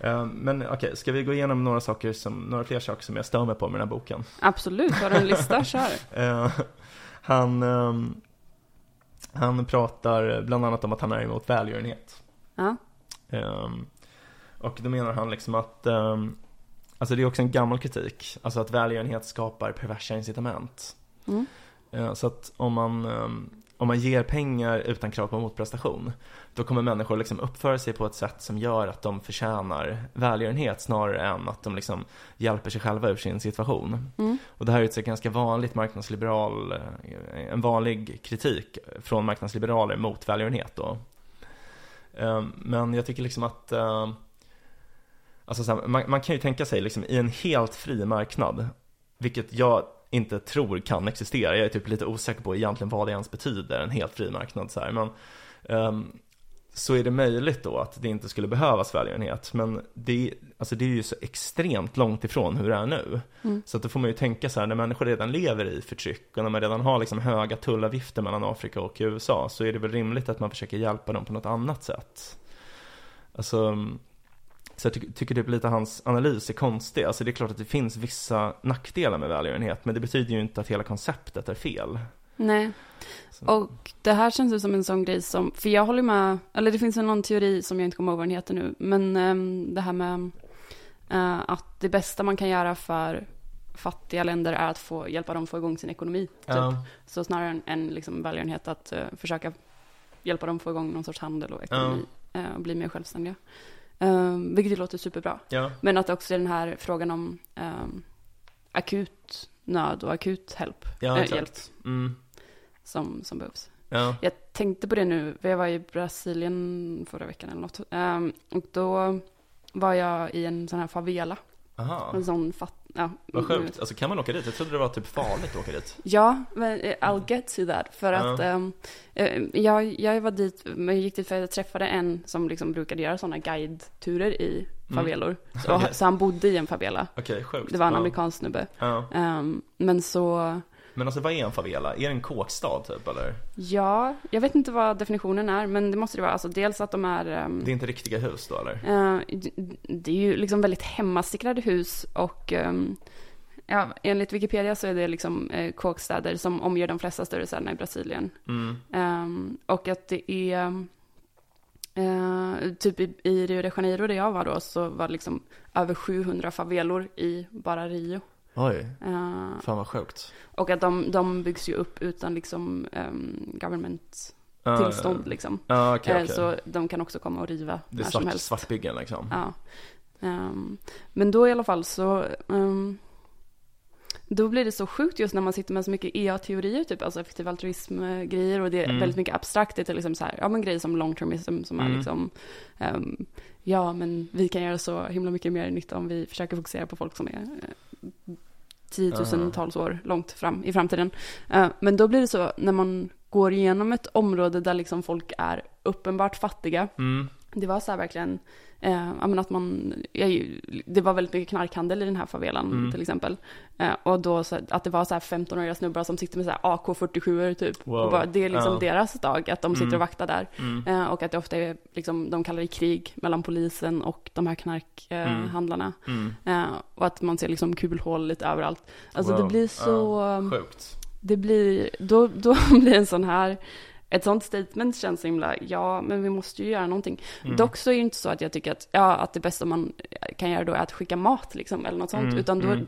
Speaker 1: Eh, men okej, ska vi gå igenom några saker som, några fler saker som jag stör mig på med den här boken?
Speaker 3: Absolut, har du en lista, kör.
Speaker 1: Eh, han, ehm, han pratar bland annat om att han är emot välgörenhet.
Speaker 3: Ja.
Speaker 1: Ehm, och då menar han liksom att, ehm, alltså det är också en gammal kritik, alltså att välgörenhet skapar perversa incitament.
Speaker 3: Mm.
Speaker 1: Eh, så att om man, ehm, om man ger pengar utan krav på motprestation, då kommer människor liksom uppföra sig på ett sätt som gör att de förtjänar välgörenhet snarare än att de liksom hjälper sig själva ur sin situation.
Speaker 3: Mm.
Speaker 1: Och det här är ett ganska vanligt marknadsliberal, eh, en vanlig kritik från marknadsliberaler mot välgörenhet då. Eh, Men jag tycker liksom att, eh, alltså så här, man, man kan ju tänka sig liksom i en helt fri marknad, vilket jag inte tror kan existera, jag är typ lite osäker på egentligen vad det ens betyder, en helt fri marknad så här. Men, ehm, så är det möjligt då att det inte skulle behövas välgörenhet. Men det, alltså det är ju så extremt långt ifrån hur det är nu.
Speaker 3: Mm.
Speaker 1: Så att då får man ju tänka så här, när människor redan lever i förtryck och när man redan har liksom höga tullavgifter mellan Afrika och USA så är det väl rimligt att man försöker hjälpa dem på något annat sätt. Alltså, så jag ty tycker typ lite hans analys är konstig. Alltså det är klart att det finns vissa nackdelar med välgörenhet, men det betyder ju inte att hela konceptet är fel.
Speaker 3: Nej.
Speaker 1: Så,
Speaker 3: Och det här känns ju som en sån grej som, för jag håller med, eller det finns en någon teori som jag inte kommer ihåg vad den heter nu, men ehm, det här med eh, att det bästa man kan göra för fattiga länder är att få hjälpa dem få igång sin ekonomi. Typ.
Speaker 1: ja,
Speaker 3: Så snarare än, än liksom välgörenhet att eh, försöka hjälpa dem få igång någon sorts handel och ekonomi eh, och bli mer självständiga. Um, vilket låter superbra.
Speaker 1: ja,
Speaker 3: Men att också den här frågan om ehm, akut nöd och akut help,
Speaker 1: ja, exakt.
Speaker 3: hjälp
Speaker 1: Mm,
Speaker 3: som, som behövs.
Speaker 1: ja,
Speaker 3: Jag tänkte på det nu, jag var i Brasilien förra veckan eller något. Ehm, och då var jag i en sån här favela.
Speaker 1: Aha.
Speaker 3: En sån fatt... Ja,
Speaker 1: Vad sjukt, alltså kan man åka dit? Jag trodde det var typ farligt att åka dit.
Speaker 3: Ja, men eh, I'll get to that. För att eh, jag, jag var dit, jag gick dit för att jag träffade en som liksom brukade göra sådana guideturer i favelor. Så,
Speaker 1: Okej.
Speaker 3: så han bodde i en favela.
Speaker 1: Okej, sjukt.
Speaker 3: Det var en amerikansk snubbe. Ehm, men så,
Speaker 1: Men alltså vad är en favela? Är det en kåkstad typ eller?
Speaker 3: ja, jag vet inte vad definitionen är, men det måste det vara. Alltså dels att de är ehm,
Speaker 1: Det är inte riktiga hus då eller?
Speaker 3: D- det är ju liksom väldigt hemmastickrade hus och ehm, ja, enligt Wikipedia så är det liksom eh, kåkstäder som omger de flesta större städerna i Brasilien.
Speaker 1: Mm.
Speaker 3: Ehm, och att det är eh, typ i, i Rio de Janeiro där jag var då så var det liksom över 700 favelor i bara Rio.
Speaker 1: Oj,
Speaker 3: Eh,
Speaker 1: fan vad sjukt.
Speaker 3: och att de, de byggs ju upp utan liksom um, government
Speaker 1: Ja,
Speaker 3: tillstånd liksom.
Speaker 1: Ja, okej,
Speaker 3: Eh,
Speaker 1: okej.
Speaker 3: Så de kan också komma och riva
Speaker 1: Det
Speaker 3: när
Speaker 1: är
Speaker 3: som
Speaker 1: svart,
Speaker 3: helst.
Speaker 1: svartbyggen liksom.
Speaker 3: Ja. Ehm, men då i alla fall så, ehm, då blir det så sjukt just när man sitter med så mycket EA-teorier, typ, alltså effektiv altruism-grejer och det är
Speaker 1: Mm.
Speaker 3: väldigt mycket abstrakt. Det är liksom så här, ja men grejer som long-termism som är
Speaker 1: Mm.
Speaker 3: liksom, ehm, ja men vi kan göra så himla mycket mer nytta om vi försöker fokusera på folk som är eh, tiotusentals år långt fram i framtiden. Eh, men då blir det så när man går igenom ett område där liksom folk är uppenbart fattiga,
Speaker 1: Mm.
Speaker 3: Det var så här verkligen, eh, att man, jag, det var väldigt mycket knarkhandel i den här favelan
Speaker 1: Mm.
Speaker 3: till exempel. Eh, och då så, att det var så här 15-åriga snubbar som sitter med så här AK47 typ.
Speaker 1: Wow.
Speaker 3: Och bara, det är liksom
Speaker 1: Ja.
Speaker 3: deras dag, att de sitter
Speaker 1: Mm.
Speaker 3: och vaktar där.
Speaker 1: Mm.
Speaker 3: Eh, och att det ofta är, liksom, de kallar det krig mellan polisen och de här
Speaker 1: Mm.
Speaker 3: knarkhandlarna.
Speaker 1: Mm.
Speaker 3: Eh, och att man ser liksom kulhål lite överallt. Alltså
Speaker 1: Wow.
Speaker 3: det blir så, um,
Speaker 1: Sjukt.
Speaker 3: det blir, då, då blir en sån här, ett sånt statement känns så himla, ja men vi måste ju göra någonting.
Speaker 1: Mm.
Speaker 3: Dock så är det inte så att jag tycker att, ja, att det bästa man kan göra då är att skicka mat liksom, eller något sånt.
Speaker 1: Mm,
Speaker 3: Utan då,
Speaker 1: mm.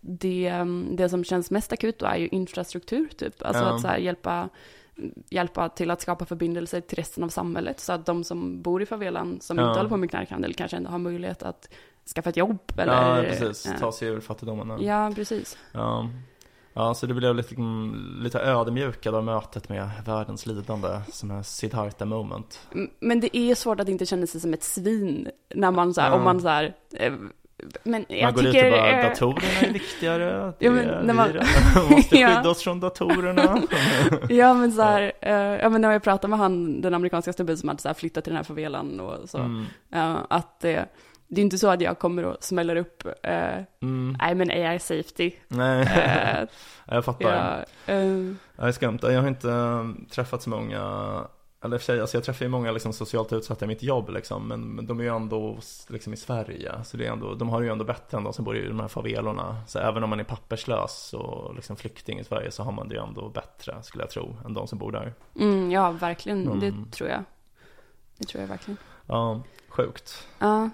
Speaker 3: det, um, det som känns mest akut då är ju infrastruktur typ. Alltså
Speaker 1: Ja.
Speaker 3: att så här, hjälpa, hjälpa till att skapa förbindelser till resten av samhället. Så att de som bor i favelan, som
Speaker 1: Ja.
Speaker 3: inte håller på med knarkhandel, kanske ändå har möjlighet att skaffa ett jobb eller...
Speaker 1: ja, precis. Ta sig ur fattigdomen.
Speaker 3: Ja, precis.
Speaker 1: Ja. Ja, så det blev lite, lite ödmjukad av mötet med världens lidande som är Siddhartha moment.
Speaker 3: Men det är svårt att inte känna sig som ett svin när man så här,
Speaker 1: Ja.
Speaker 3: om man så här, eh, men jag
Speaker 1: Man går
Speaker 3: tycker...
Speaker 1: ut och bara, datorerna är viktigare,
Speaker 3: Ja, men
Speaker 1: är
Speaker 3: när man-
Speaker 1: vi måste skydda oss från datorerna.
Speaker 3: Ja men så här, eh, ja men när jag pratade med han, den amerikanska snubben som hade så här flyttat till den här favelan och så,
Speaker 1: Mm.
Speaker 3: att det, det är inte så att jag kommer och smäller upp, eh,
Speaker 1: Mm.
Speaker 3: nej men AI safety.
Speaker 1: Nej,
Speaker 3: Eh,
Speaker 1: jag fattar.
Speaker 3: ja, eh,
Speaker 1: det är skumt. Jag har inte um, träffat så många, eller för sig, alltså jag träffar ju många liksom socialt utsatta i mitt jobb liksom, men, men de är ju ändå liksom i Sverige, så det är ändå, de har det ju ändå bättre än de som bor i de här favelorna. Så även om man är papperslös och liksom flykting i Sverige så har man det ju ändå bättre, skulle jag tro, än de som bor där.
Speaker 3: mm, ja verkligen,
Speaker 1: Mm.
Speaker 3: det tror jag. Det tror jag verkligen.
Speaker 1: Ja, sjukt.
Speaker 3: Ja.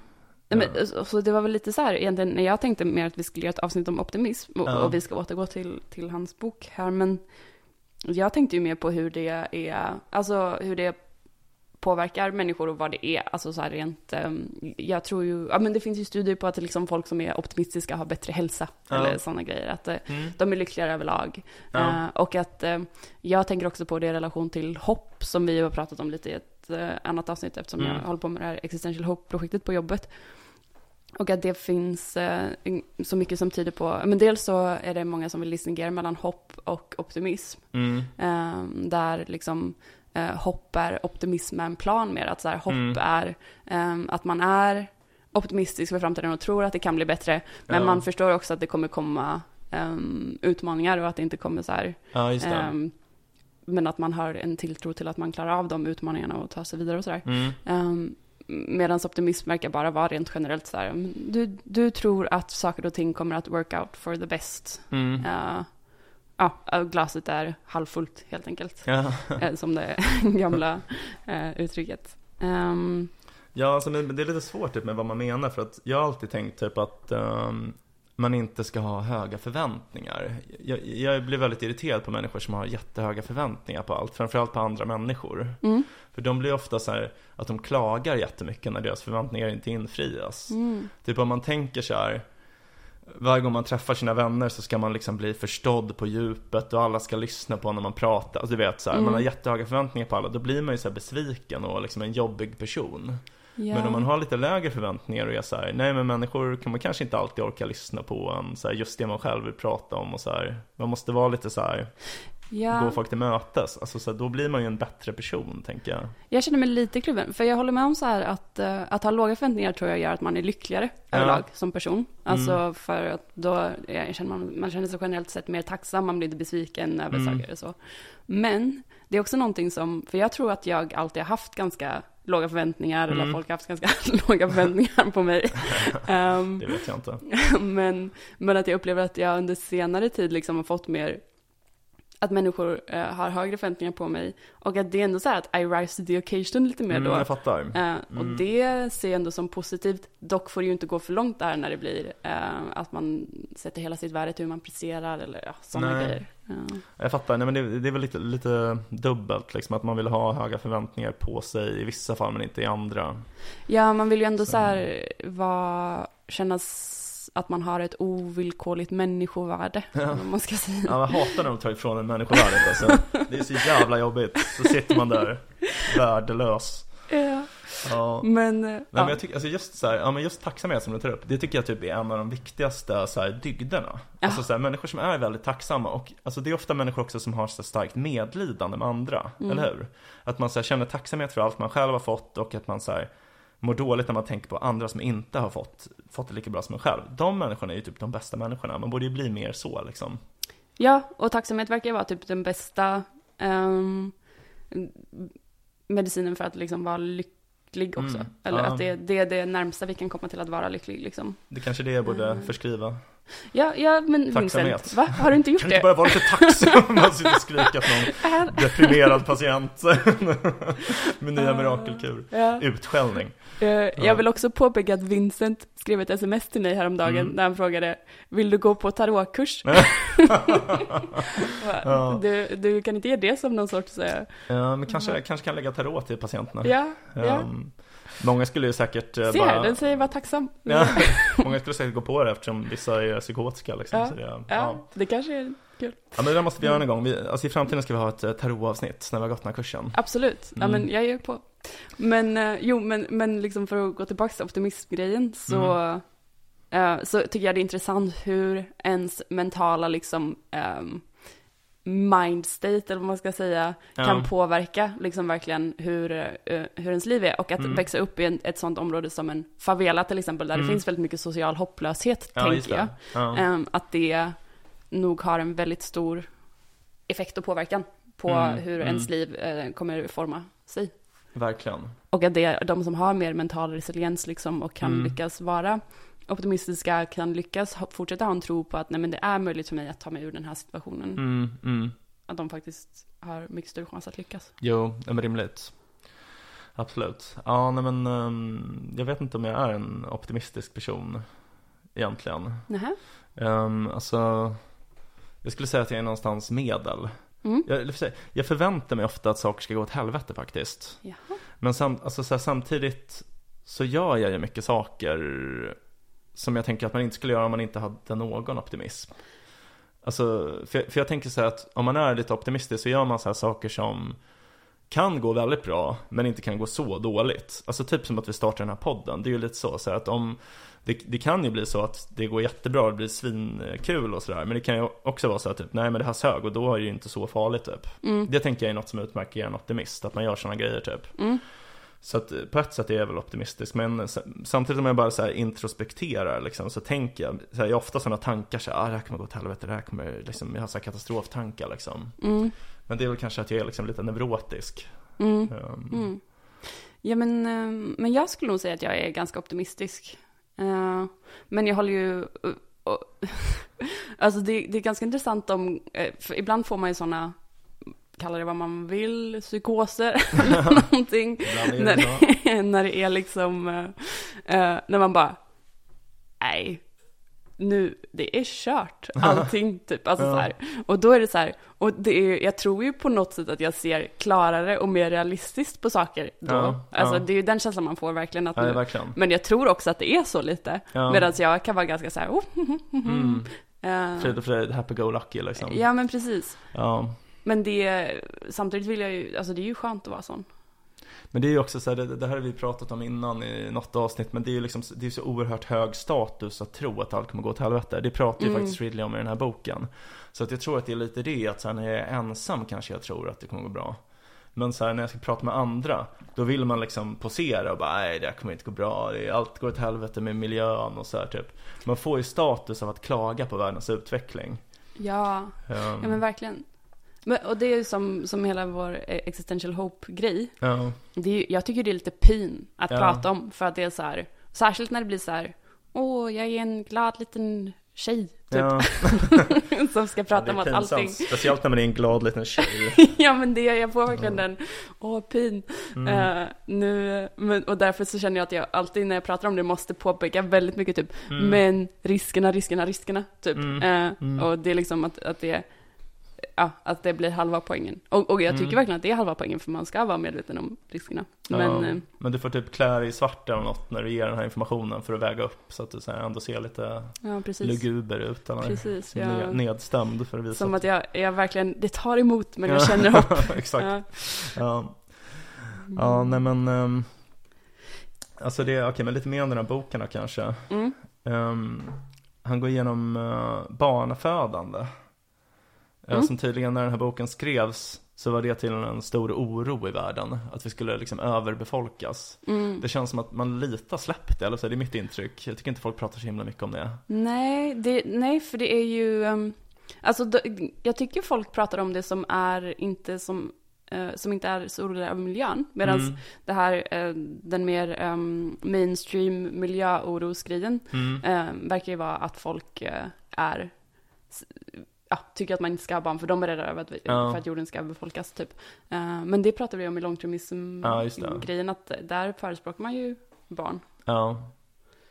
Speaker 3: Nej, men, så- så det var väl lite så här egentligen, när jag tänkte mer att vi skulle göra ett avsnitt om optimism och,
Speaker 1: Ja.
Speaker 3: och vi ska återgå till, till hans bok här, men jag tänkte ju mer på hur det är, alltså hur det påverkar människor och vad det är, alltså så här rent, ehm, jag tror ju, ja men det finns ju studier på att liksom folk som är optimistiska har bättre hälsa,
Speaker 1: Ja.
Speaker 3: eller sådana grejer, att eh,
Speaker 1: Mm.
Speaker 3: de är lyckligare överlag. Eh, och att eh, jag tänker också på det i relation till hopp, som vi har pratat om lite i ett eh, annat avsnitt, eftersom
Speaker 1: Mm.
Speaker 3: jag håller på med det här existential hope-projektet på jobbet. Och att det finns eh, så mycket som tyder på, men dels så är det många som vill distingera mellan hopp och optimism.
Speaker 1: Mm.
Speaker 3: Eh, där liksom eh, hopp är optimism med en plan mer. Att så här, hopp
Speaker 1: Mm.
Speaker 3: är eh, att man är optimistisk för framtiden och tror att det kan bli bättre. Men
Speaker 1: Ja.
Speaker 3: man förstår också att det kommer komma eh, utmaningar och att det inte kommer så här.
Speaker 1: Ja,
Speaker 3: men att man har en tilltro till att man klarar av de utmaningarna och tar sig vidare och sådär.
Speaker 1: Mm.
Speaker 3: Um, Medan optimism verkar bara vara rent generellt så här. mm, Du, du tror att saker och ting kommer att work out for the best.
Speaker 1: Mm.
Speaker 3: Uh, ja, uh, glaset är halvfullt helt enkelt.
Speaker 1: Ja.
Speaker 3: Eh, som det gamla eh, uttrycket. Ehm,
Speaker 1: Ja, alltså, men det är lite svårt typ, med vad man menar för att jag har alltid tänkt typ att ehm, man inte ska ha höga förväntningar. Jag, jag blir väldigt irriterad på människor som har jättehöga förväntningar på allt, framförallt på andra människor.
Speaker 3: mm,
Speaker 1: För de blir ofta så här att de klagar jättemycket när deras förväntningar inte infrias.
Speaker 3: mm,
Speaker 1: Typ om man tänker så här varje gång man träffar sina vänner så ska man liksom bli förstådd på djupet och alla ska lyssna på när man pratar. Alltså du vet så här,
Speaker 3: Mm.
Speaker 1: man har jättehöga förväntningar på alla. Då blir man ju så besviken och liksom en jobbig person
Speaker 3: ja.
Speaker 1: Men om man har lite lägre förväntningar och är så här, nej men människor kan man kanske inte alltid orka lyssna på en, så här, just det man själv vill prata om och så här. Man måste vara lite så här,
Speaker 3: ja.
Speaker 1: gå folk till mötes. Alltså så här, då blir man ju en bättre person tänker jag.
Speaker 3: Jag känner mig lite kluven, för jag håller med om så här att, eh, att ha låga förväntningar tror jag gör att man är lyckligare
Speaker 1: Ja.
Speaker 3: överlag som person. Alltså
Speaker 1: Mm.
Speaker 3: för att då jag känner man, man känner sig generellt sett mer tacksam, man blir inte besviken över
Speaker 1: Mm.
Speaker 3: saker och så. Men det är också någonting som, för jag tror att jag alltid har haft ganska låga förväntningar, eller
Speaker 1: Mm.
Speaker 3: folk har haft ganska låga förväntningar på mig. Ehm,
Speaker 1: Det vet jag inte.
Speaker 3: men, men att jag upplever att jag under senare tid liksom har fått mer att människor eh, har högre förväntningar på mig och att det är ändå så här att I rise to the occasion lite mer
Speaker 1: Mm,
Speaker 3: då.
Speaker 1: jag fattar.
Speaker 3: Eh, och
Speaker 1: Mm.
Speaker 3: det ser jag ändå som positivt. Dock får det ju inte gå för långt där när det blir eh, att man sätter hela sitt värde till hur man presterar eller ja, sådana grejer. Ja.
Speaker 1: Jag fattar, nej men det, det är väl lite, lite dubbelt liksom, att man vill ha höga förväntningar på sig i vissa fall men inte i andra.
Speaker 3: ja, man vill ju ändå
Speaker 1: Så.
Speaker 3: så här vara, kännas att man har ett ovillkorligt människovärde.
Speaker 1: Ja.
Speaker 3: man ska säga.
Speaker 1: Ja, jag hatar när de tar ifrån en människovärdet alltså. Det är så jävla jobbigt. Så sitter man där, värdelös.
Speaker 3: Ja.
Speaker 1: Ja.
Speaker 3: Men, eh,
Speaker 1: Nej,
Speaker 3: ja.
Speaker 1: men jag tycker, alltså just så här, ja men just tacksamhet som du tar upp, det tycker jag typ är en av de viktigaste så här, dygderna.
Speaker 3: Ja.
Speaker 1: Alltså så här, människor som är väldigt tacksamma och alltså det är ofta människor också som har så starkt medlidande med andra,
Speaker 3: Mm.
Speaker 1: eller hur? Att man så känner tacksamhet för allt man själv har fått och att man så mår dåligt när man tänker på andra som inte har fått, fått det lika bra som en själv. De människorna är ju typ de bästa människorna, man borde ju bli mer så liksom.
Speaker 3: Ja, och tacksamhet verkar ju vara typ den bästa ehm, medicinen för att liksom vara lycklig också.
Speaker 1: Mm,
Speaker 3: Eller
Speaker 1: ja.
Speaker 3: att det, det är det närmsta vi kan komma till att vara lycklig liksom.
Speaker 1: Det kanske är det jag borde
Speaker 3: Mm.
Speaker 1: förskriva.
Speaker 3: Ja, ja men
Speaker 1: Tacksamhet.
Speaker 3: Vincent, va? Har du inte gjort
Speaker 1: Kan du inte
Speaker 3: det?
Speaker 1: bara vara lite tacksam? Man sitter och skriker åt någon deprimerad patient med nya mirakelkur.
Speaker 3: Ja.
Speaker 1: Utskällning.
Speaker 3: Eh, Jag vill också påpeka att Vincent skrev ett sms till mig häromdagen
Speaker 1: Mm.
Speaker 3: när han frågade Vill du gå på tarotkurs?
Speaker 1: Ja.
Speaker 3: du, du kan inte ge det som någon sorts... eh,
Speaker 1: Ja, men kanske, kanske kan lägga tarot till patienterna.
Speaker 3: Ja, ja.
Speaker 1: Många skulle ju säkert eh,
Speaker 3: Se
Speaker 1: bara...
Speaker 3: den säger var tacksam.
Speaker 1: Ja, många skulle säkert gå på det eftersom vissa är psykotiska liksom.
Speaker 3: Ja,
Speaker 1: Så det, ja.
Speaker 3: Ja, det kanske är kul.
Speaker 1: ja, men det där måste vi göra en gång. Vi, alltså i framtiden ska vi ha ett eh, tarotavsnitt när vi har gått den här kursen.
Speaker 3: Absolut, ja
Speaker 1: Mm.
Speaker 3: men jag är på. Men, eh, jo men, men liksom för att gå tillbaka till optimismgrejen så,
Speaker 1: Mm.
Speaker 3: så tycker jag det är intressant hur ens mentala liksom um, mindstate eller vad man ska säga kan
Speaker 1: Ja.
Speaker 3: påverka liksom verkligen hur, eh, hur ens liv är och att
Speaker 1: Mm.
Speaker 3: växa upp i en, ett sånt område som en favela till exempel där
Speaker 1: Mm.
Speaker 3: det finns väldigt mycket social hopplöshet
Speaker 1: Ja,
Speaker 3: tänker jag.
Speaker 1: Ja.
Speaker 3: Ehm, att det nog har en väldigt stor effekt och påverkan på
Speaker 1: Mm,
Speaker 3: hur
Speaker 1: mm.
Speaker 3: ens liv eh, kommer forma sig.
Speaker 1: Verkligen.
Speaker 3: Och att det är de som har mer mental resiliens liksom och kan
Speaker 1: Mm.
Speaker 3: lyckas vara optimistiska, kan lyckas fortsätta ha en tro på att nej men det är möjligt för mig att ta mig ur den här situationen.
Speaker 1: Mm, mm.
Speaker 3: Att de faktiskt har mycket större chans att lyckas.
Speaker 1: Jo, men rimligt. Absolut. Ja, nej men ehm, jag vet inte om jag är en optimistisk person egentligen.
Speaker 3: Nähä?
Speaker 1: Um, alltså, jag skulle säga att jag är någonstans medel.
Speaker 3: Mm.
Speaker 1: Jag, jag förväntar mig ofta att saker ska gå åt helvete faktiskt.
Speaker 3: Jaha.
Speaker 1: Men sam, alltså, så här, samtidigt så gör jag ju mycket saker som jag tänker att man inte skulle göra om man inte hade någon optimism. Alltså, för, jag- för jag tänker så här att om man är lite optimistisk så gör man så här saker som kan gå väldigt bra, men inte kan gå så dåligt. Alltså typ som att vi startar den här podden, det är ju lite så, så att om det, det kan ju bli så att det går jättebra, det blir svinkul och sådär, men det kan ju också vara så att typ, nej men det här sög och då är det ju inte så farligt typ.
Speaker 3: Mm.
Speaker 1: Det tänker jag är något som utmärker en optimist, att man gör sådana grejer typ.
Speaker 3: Mm.
Speaker 1: Så att eh, på ett sätt är jag väl optimistisk, men samtidigt om jag bara så introspekterar liksom, så tänker jag, så här, jag har ofta sådana tankar så här, ah, det här kommer gå åt helvete, det här kommer liksom, jag har så här katastroftankar liksom.
Speaker 3: Mm.
Speaker 1: Men det är väl kanske att jag är liksom lite neurotisk.
Speaker 3: Mm.
Speaker 1: Um,
Speaker 3: Mm. Ja, men, eh, men jag skulle nog säga att jag är ganska optimistisk. Eh, men jag håller ju... eh, och- alltså det, det är ganska intressant om... ibland får man ju sådana, kalla det vad man vill, psykoser eller någonting. När
Speaker 1: det
Speaker 3: när det är liksom... eh, eh, när man bara... Nej, nu, det är kört, allting typ. Alltså
Speaker 1: Ja.
Speaker 3: så här. Och då är det så här, och det är, jag tror ju på något sätt att jag ser klarare och mer realistiskt på saker då.
Speaker 1: Ja,
Speaker 3: alltså
Speaker 1: ja.
Speaker 3: det är ju den känslan man får verkligen att nu,
Speaker 1: verkligen.
Speaker 3: Men jag tror också att det är så lite.
Speaker 1: Ja.
Speaker 3: Medan jag kan vara ganska så här, oh,
Speaker 1: Mm.
Speaker 3: eh,
Speaker 1: Frid och fröjd, happy-go-lucky liksom.
Speaker 3: Ja men precis.
Speaker 1: Ja.
Speaker 3: Men det, samtidigt vill jag ju, alltså det är ju skönt att vara sån.
Speaker 1: Men det är ju också så här, det, det här har vi pratat om innan i något avsnitt, men det är ju liksom, det är så oerhört hög status att tro att allt kommer gå åt helvete. Det pratar ju
Speaker 3: Mm.
Speaker 1: faktiskt Ridley om i den här boken. Så att jag tror att det är lite det, att så här, när jag är ensam kanske jag tror att det kommer gå bra. Men så här, när jag ska prata med andra, då vill man liksom posera och bara nej det här kommer inte gå bra, allt går åt helvete med miljön och så här typ. Man får ju status av att klaga på världens utveckling.
Speaker 3: Ja,
Speaker 1: Um,
Speaker 3: ja men verkligen. Men, och det är ju som, som hela vår eh, existential hope-grej.
Speaker 1: ja,
Speaker 3: Det är, jag tycker det är lite pin att
Speaker 1: Ja.
Speaker 3: prata om. För att det är så här, särskilt när det blir så här, åh, jag är en glad liten tjej, typ.
Speaker 1: ja.
Speaker 3: som ska prata
Speaker 1: Ja,
Speaker 3: om
Speaker 1: är
Speaker 3: att allting.
Speaker 1: Speciellt när man är en glad liten tjej.
Speaker 3: ja men det, jag får verkligen den, åh, pin.
Speaker 1: Mm.
Speaker 3: Eh, nu, men, och därför så känner jag att jag alltid när jag pratar om det måste påpeka väldigt mycket typ,
Speaker 1: Mm.
Speaker 3: men riskerna, riskerna, riskerna, typ.
Speaker 1: Mm. Mm.
Speaker 3: Och det är liksom att, att det Ja, att det blir halva poängen. Och, och jag tycker
Speaker 1: Mm.
Speaker 3: verkligen att det är halva poängen för man ska vara medveten om riskerna. Men,
Speaker 1: ja,
Speaker 3: eh,
Speaker 1: men du får typ klä dig i svart eller något när du ger den här informationen för att väga upp så att du så ändå ser lite
Speaker 3: ja precis.
Speaker 1: luguber ut eller
Speaker 3: Precis, ja.
Speaker 1: nedstämd för att visa
Speaker 3: Som att jag, jag verkligen, det tar emot men jag
Speaker 1: Ja.
Speaker 3: känner hopp.
Speaker 1: Exakt.
Speaker 3: Ja.
Speaker 1: Ja. ja, nej men um, Alltså det, okej men lite mer om den här boken då kanske.
Speaker 3: Mm.
Speaker 1: Ehm, han går igenom uh, barnafödande. Eh,
Speaker 3: Mm.
Speaker 1: Som tydligen när den här boken skrevs så var det till en stor oro i världen. Att vi skulle liksom överbefolkas.
Speaker 3: Mm.
Speaker 1: Det känns som att man lite släppt det, eller så är det mitt intryck. Jag tycker inte folk pratar så himla mycket om det.
Speaker 3: Nej, det, nej, för det är ju, um, alltså då, jag tycker folk pratar om det som är inte som, eh, som inte är så oroliga över miljön. Medan
Speaker 1: Mm.
Speaker 3: det här, eh, den mer um, mainstream miljöorosgrejen
Speaker 1: Mm.
Speaker 3: eh, verkar ju vara att folk är, ja, tycker att man inte ska ha barn för de är rädda över att, vi,
Speaker 1: Ja.
Speaker 3: för att jorden ska befolkas typ. Eh, men det pratar vi om i
Speaker 1: Ja, just det.
Speaker 3: långtermism-grejen, att där förespråkar man ju barn.
Speaker 1: Ja,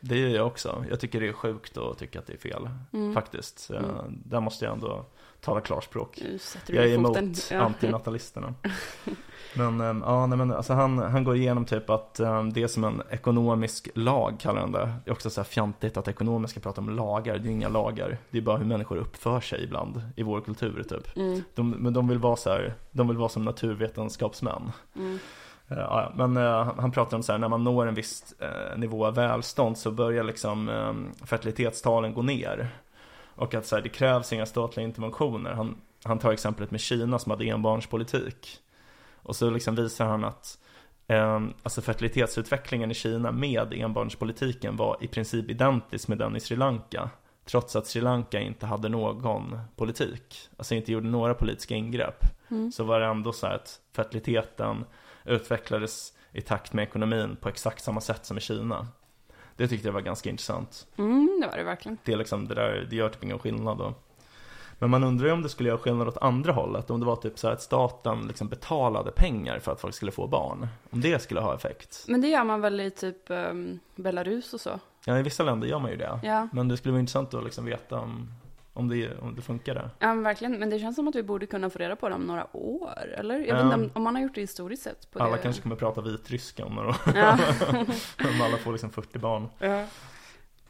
Speaker 1: det gör jag också. Jag tycker det är sjukt att tycka att det är fel,
Speaker 3: Mm.
Speaker 1: faktiskt.
Speaker 3: Mm.
Speaker 1: Där måste jag ändå tala klarspråk. Jag är emot.
Speaker 3: Ja.
Speaker 1: antinatalisterna. Men ehm, ja, nej, men alltså han, han går igenom typ att ehm, det är som en ekonomisk lag kallar han det. Det är också så här fjantigt att ekonomer ska prata om lagar, det är inga lagar. Det är bara hur människor uppför sig ibland i vår kultur typ.
Speaker 3: Mm,
Speaker 1: De, men de vill vara så här, de vill vara som naturvetenskapsmän.
Speaker 3: mm,
Speaker 1: ja, ja, men eh, han pratar om så här, när man når en viss eh, nivå av välstånd så börjar liksom eh, fertilitetstalen gå ner. Och att så här, det krävs inga statliga interventioner. Han, han tar exemplet med Kina som hade enbarnspolitik. Och så liksom visar han att eh, alltså fertilitetsutvecklingen i Kina med enbarnspolitiken var i princip identisk med den i Sri Lanka. Trots att Sri Lanka inte hade någon politik, alltså inte gjorde några politiska ingrepp.
Speaker 3: mm.
Speaker 1: Så var det ändå så här att fertiliteten utvecklades i takt med ekonomin på exakt samma sätt som i Kina. Det tyckte jag var ganska intressant.
Speaker 3: Mm, det var det verkligen.
Speaker 1: Det, är liksom, det, där, det gör typ ingen skillnad då. Men man undrar ju om det skulle göra skillnad åt andra hållet. Om det var typ så att staten liksom betalade pengar för att folk skulle få barn. Om det skulle ha effekt.
Speaker 3: Men det gör man väl i typ ehm, Belarus och så?
Speaker 1: Ja, i vissa länder gör man ju det.
Speaker 3: Ja.
Speaker 1: Men det skulle vara intressant att liksom veta om, om, det, om det funkar där.
Speaker 3: Ja, men verkligen. Men det känns som att vi borde kunna få reda på det om några år, eller? Jag vet
Speaker 1: Ja.
Speaker 3: inte om, om man har gjort det historiskt sett. På
Speaker 1: Alla
Speaker 3: det.
Speaker 1: kanske kommer prata vitryska om några år.
Speaker 3: Ja.
Speaker 1: om alla får liksom 40 barn.
Speaker 3: ja.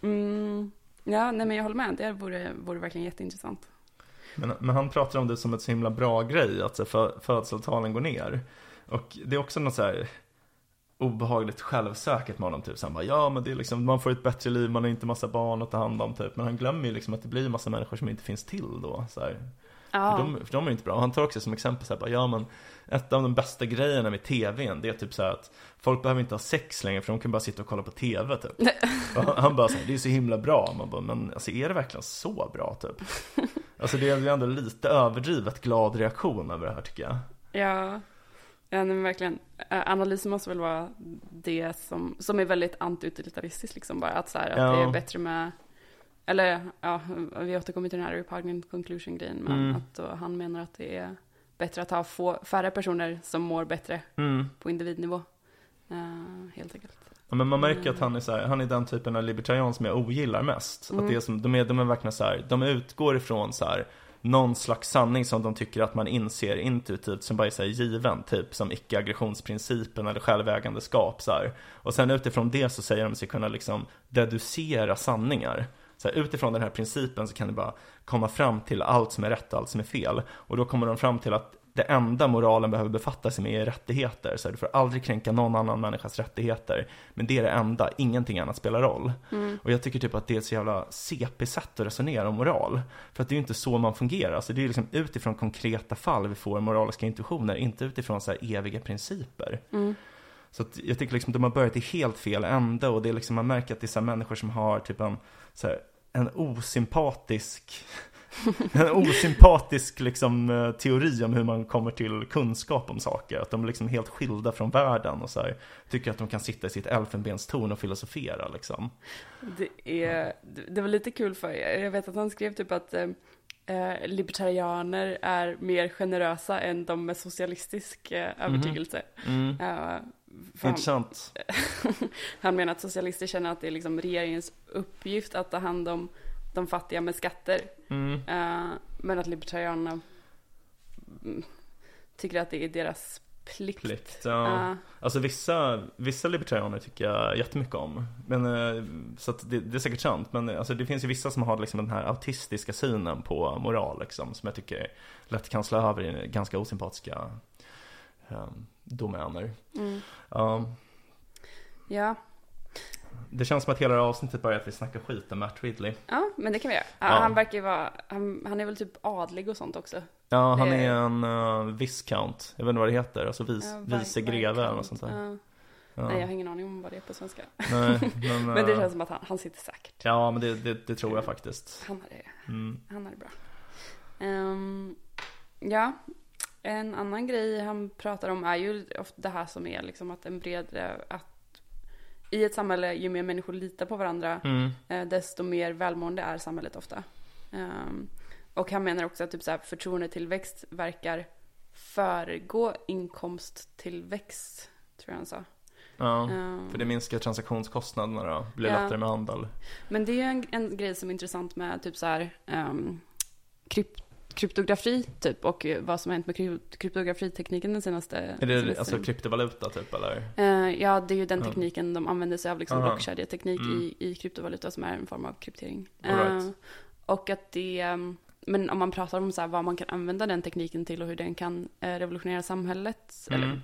Speaker 3: Mm. Ja, nej men jag håller med. Det vore, vore verkligen jätteintressant.
Speaker 1: Men, men han pratar om det som ett så himla bra grej, att så här, fö, födseltalen går ner. Och det är också något så här obehagligt självsäkert med honom typ. Så han bara, ja men det är liksom, man får ett bättre liv, man har inte massa barn att ta hand om typ. Men han glömmer ju liksom att det blir massa människor som inte finns till då. Så här.
Speaker 3: Ja.
Speaker 1: För, de, för de är inte bra. Och han tar också som exempel så här, bara, ja men ett av de bästa grejerna med tvn, det är typ så här att folk behöver inte ha sex längre för de kan bara sitta och kolla på tv typ. Och han- bara så här, det är så himla bra. Man bara, men alltså är det verkligen så bra typ? Alltså det är ju ändå lite överdrivet glad reaktion över det här tycker jag.
Speaker 3: Ja, ja men verkligen. Analysen måste väl vara det som, som är väldigt antiutilitaristiskt liksom bara. Att så här, att
Speaker 1: Ja.
Speaker 3: det är bättre med, eller ja, vi återkommer till den här repugnant conclusion grejen. Men
Speaker 1: Mm.
Speaker 3: att då, han menar att det är bättre att ha få, färre personer som mår bättre
Speaker 1: Mm.
Speaker 3: på individnivå. Eh, helt enkelt.
Speaker 1: Ja, men man märker att han är så här, han är den typen av libertarian som jag ogillar mest.
Speaker 3: Mm.
Speaker 1: Att det är som, de, är, de är verkligen så här, de utgår ifrån så här någon slags sanning som de tycker att man inser intuitivt som bara är så här given, typ som icke-aggressionsprincipen eller självägandeskap så här. Och sen utifrån det så säger de sig kunna liksom deducera sanningar. Så här, utifrån den här principen så kan de bara komma fram till allt som är rätt och allt som är fel. Och då kommer de fram till att det enda moralen behöver befatta sig med är rättigheter. Så här, du får aldrig kränka någon annan människas rättigheter. Men det är det enda, ingenting annat spelar roll. Och jag tycker typ att det är ett så jävla CP-sätt att resonera om moral. För att det är ju inte så man fungerar. Alltså det är liksom utifrån konkreta fall vi får moraliska intuitioner, inte utifrån så här eviga principer. Så att jag tycker liksom att de har börjat i helt fel ände och det är liksom, man märker att det är så människor som har typ en, så här, en osympatisk en osympatisk liksom, eh, teori om hur man kommer till kunskap om saker. Att de är liksom helt skilda från världen och så här, tycker att de kan sitta i sitt elfenbenstorn och filosofera. Liksom.
Speaker 3: Det, är, det var lite kul för jag vet att han skrev typ att eh, eh, libertarianer är mer generösa än de med socialistisk eh, övertygelse.
Speaker 1: Mm.
Speaker 3: Eh, han,
Speaker 1: Intressant.
Speaker 3: han menar att socialister känner att det är liksom regeringens uppgift att ta hand om de fattiga med skatter.
Speaker 1: Mm.
Speaker 3: Eh, men att libertarianerna mm, tycker att det är deras plikt.
Speaker 1: Plikt, ja.
Speaker 3: Eh,
Speaker 1: Alltså vissa, vissa libertarianer tycker jag jättemycket om. Men, eh, så att det, det är säkert sant. Men alltså, det finns ju vissa som har liksom den här autistiska synen på moral liksom. Som jag tycker lätt kan slå över i ganska osympatiska eh, domäner.
Speaker 3: mm.
Speaker 1: Ja. Det känns som att hela det här avsnittet bara är att vi snackar skit om Matt Ridley.
Speaker 3: ja, men det kan vi göra. Ja,
Speaker 1: Ja.
Speaker 3: Han verkar ju vara, han, han är väl typ adlig och sånt också.
Speaker 1: Ja, han
Speaker 3: Det-
Speaker 1: är en uh, viscount. Jag vet inte vad det heter. Alltså vis,
Speaker 3: Ja,
Speaker 1: vice greve eller något sånt där.
Speaker 3: Ja. Nej, jag har ingen aning om vad det är på svenska.
Speaker 1: Nej, men,
Speaker 3: Men det
Speaker 1: eh,
Speaker 3: känns som att han, han sitter säkert.
Speaker 1: Ja, men det, det, det tror jag faktiskt.
Speaker 3: Han har det,
Speaker 1: Mm.
Speaker 3: han har det bra. Ehm, ja, en annan grej han pratar om är ju det här som är liksom att en bred, eh, att i ett samhälle, ju mer människor litar på varandra,
Speaker 1: Mm.
Speaker 3: eh, desto mer välmående är samhället ofta. Ehm, och han menar också att typ så här, förtroendetillväxt verkar föregå inkomsttillväxt, tror jag han sa.
Speaker 1: Ja,
Speaker 3: Ehm,
Speaker 1: för det minskar transaktionskostnaderna då. Blir
Speaker 3: Ja.
Speaker 1: lättare med handel.
Speaker 3: Men det är ju en, en grej som är intressant med typ så här um, kryp, kryptografi typ och eh, vad som har hänt med kry- kryptografitekniken den senaste...
Speaker 1: Är det
Speaker 3: senaste
Speaker 1: alltså kryptovaluta typ eller?
Speaker 3: Eh, ja, det är ju den tekniken de använder sig av, liksom blockkedjeteknik
Speaker 1: Mm.
Speaker 3: i, i kryptovaluta som är en form av kryptering.
Speaker 1: Right.
Speaker 3: Eh, och att det, eh, men om man pratar om så här, vad man kan använda den tekniken till och hur den kan revolutionera samhället,
Speaker 1: Mm.
Speaker 3: eller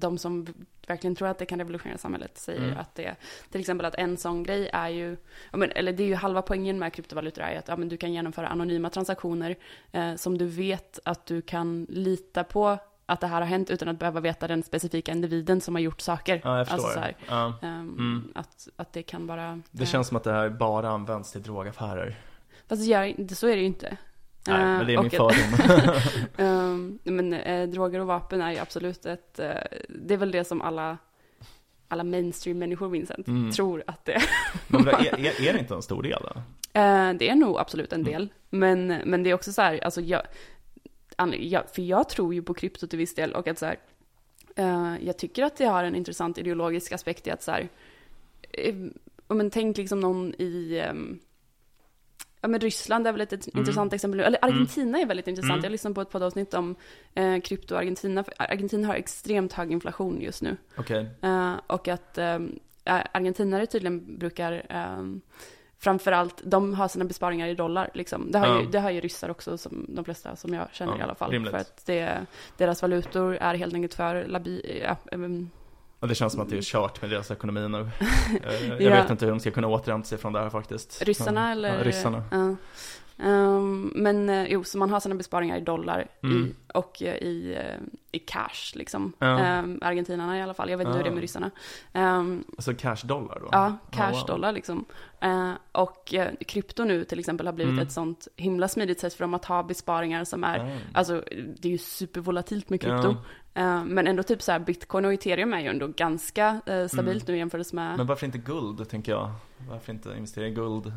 Speaker 3: de som verkligen tror att det kan revolutionera samhället säger
Speaker 1: Mm.
Speaker 3: att det, till exempel att en sån grej är ju, men, eller det är ju halva poängen med kryptovalutor är ju att ja, men du kan genomföra anonyma transaktioner eh, som du vet att du kan lita på att det här har hänt utan att behöva veta den specifika individen som har gjort saker.
Speaker 1: Ja, jag förstår.
Speaker 3: Alltså så här,
Speaker 1: ja.
Speaker 3: Ehm,
Speaker 1: Mm.
Speaker 3: att, att det kan bara...
Speaker 1: Det känns som att det här bara används till drogaffärer.
Speaker 3: Fast det gör, så är det ju inte.
Speaker 1: Nej,
Speaker 3: Eh,
Speaker 1: men det är min fördom.
Speaker 3: Ehm, men eh, droger och vapen är ju absolut ett... eh, det är väl det som alla, alla mainstream-människor, Vincent,
Speaker 1: Mm.
Speaker 3: tror att det är.
Speaker 1: Men är, är, är det inte en stor del då?
Speaker 3: Eh, det är nog absolut en
Speaker 1: Mm.
Speaker 3: del. Men, men det är också så här, alltså jag, jag... För jag tror ju på krypto till viss del och att så här... eh, jag tycker att det har en intressant ideologisk aspekt i att så här... eh, men tänk liksom någon i... ehm, Ja men Ryssland är väl ett,
Speaker 1: Mm.
Speaker 3: intressant exempel. Eller Argentina är väldigt intressant.
Speaker 1: Mm.
Speaker 3: Jag lyssnade på ett poddavsnitt om eh, krypto Argentina. Argentina har extremt hög inflation just nu.
Speaker 1: Okej.
Speaker 3: Eh, och att eh, argentinare tydligen brukar eh, framförallt, de har sina besparingar i dollar liksom. Det har,
Speaker 1: Ja.
Speaker 3: ju, det har ju ryssar också, som de flesta som jag känner
Speaker 1: Ja,
Speaker 3: i alla fall.
Speaker 1: rimligt.
Speaker 3: För att det, deras valutor är helt enkelt för labi, ja,
Speaker 1: Och det känns som att det är kört med deras ekonomi nu. Eh, Jag
Speaker 3: Ja.
Speaker 1: vet inte hur de ska kunna återhämta sig från det här faktiskt.
Speaker 3: Ryssarna
Speaker 1: Men-
Speaker 3: eller?
Speaker 1: Ja, ryssarna.
Speaker 3: Ja. Ehm, men eh, jo, så man har sina besparingar i dollar
Speaker 1: Mm.
Speaker 3: i, och eh, i, eh, i cash liksom.
Speaker 1: Ja.
Speaker 3: Ehm, argentinarna i alla fall, jag vet inte hur det är
Speaker 1: Ja.
Speaker 3: med ryssarna. Ehm,
Speaker 1: Alltså cash dollar då?
Speaker 3: Ja, cash
Speaker 1: wow.
Speaker 3: dollar liksom. Eh, och eh, krypto nu till exempel har blivit
Speaker 1: Mm.
Speaker 3: ett sånt himla smidigt sätt för dem att ha besparingar som är,
Speaker 1: Ja.
Speaker 3: alltså det är ju supervolatilt med krypto. Eh, men ändå typ så här, bitcoin och ethereum är ju ändå ganska eh, stabilt nu jämfört med...
Speaker 1: Mm. Men varför inte guld, tänker jag? Varför inte investera i guld?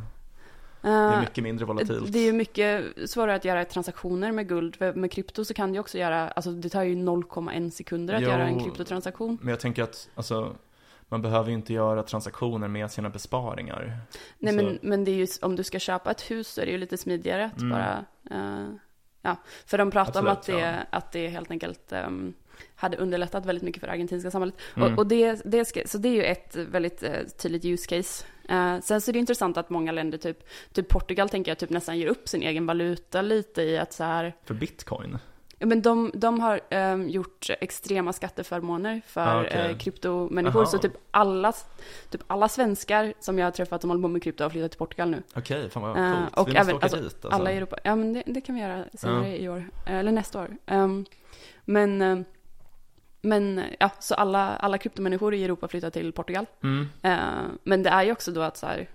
Speaker 1: Det
Speaker 3: eh,
Speaker 1: är mycket mindre volatilt.
Speaker 3: det är ju mycket svårare att göra transaktioner med guld. Med krypto så kan du också göra, alltså det tar ju 0,1 sekunder att
Speaker 1: Jo.
Speaker 3: göra en kryptotransaktion.
Speaker 1: Men jag tänker att, alltså, man behöver ju inte göra transaktioner med sina besparingar.
Speaker 3: Nej
Speaker 1: Så-
Speaker 3: men, men det är ju, om du ska köpa ett hus så är det ju lite smidigare att
Speaker 1: Mm.
Speaker 3: bara, eh, ja. För de pratar om
Speaker 1: Absolut,
Speaker 3: att det,
Speaker 1: ja.
Speaker 3: att det helt enkelt ehm, hade underlättat väldigt mycket för det argentinska samhället.
Speaker 1: Mm.
Speaker 3: Och, och det, det ska, så det är ju ett väldigt eh, tydligt use case. Eh, sen så är det intressant att många länder, typ, typ Portugal tänker jag, typ nästan ger upp sin egen valuta lite i att så här,
Speaker 1: För bitcoin?
Speaker 3: Men de, de har ehm, gjort extrema skatteförmåner för
Speaker 1: Ah, okej.
Speaker 3: eh, kryptomänniskor.
Speaker 1: Aha.
Speaker 3: Så typ alla, typ alla svenskar som jag har träffat som håller på med krypto har flyttat till Portugal nu.
Speaker 1: Okej, fan vad
Speaker 3: Eh,
Speaker 1: coolt.
Speaker 3: och
Speaker 1: Vi måste
Speaker 3: även-
Speaker 1: åka
Speaker 3: alltså,
Speaker 1: dit alltså.
Speaker 3: Alla i Europa. Ja, men det, det kan vi göra senare
Speaker 1: Ja.
Speaker 3: i år. Eh, Eller nästa år. Ehm, men, eh, men ja, så alla, alla kryptomänniskor i Europa flyttar till Portugal.
Speaker 1: Mm.
Speaker 3: Eh, men det är ju också då att så här,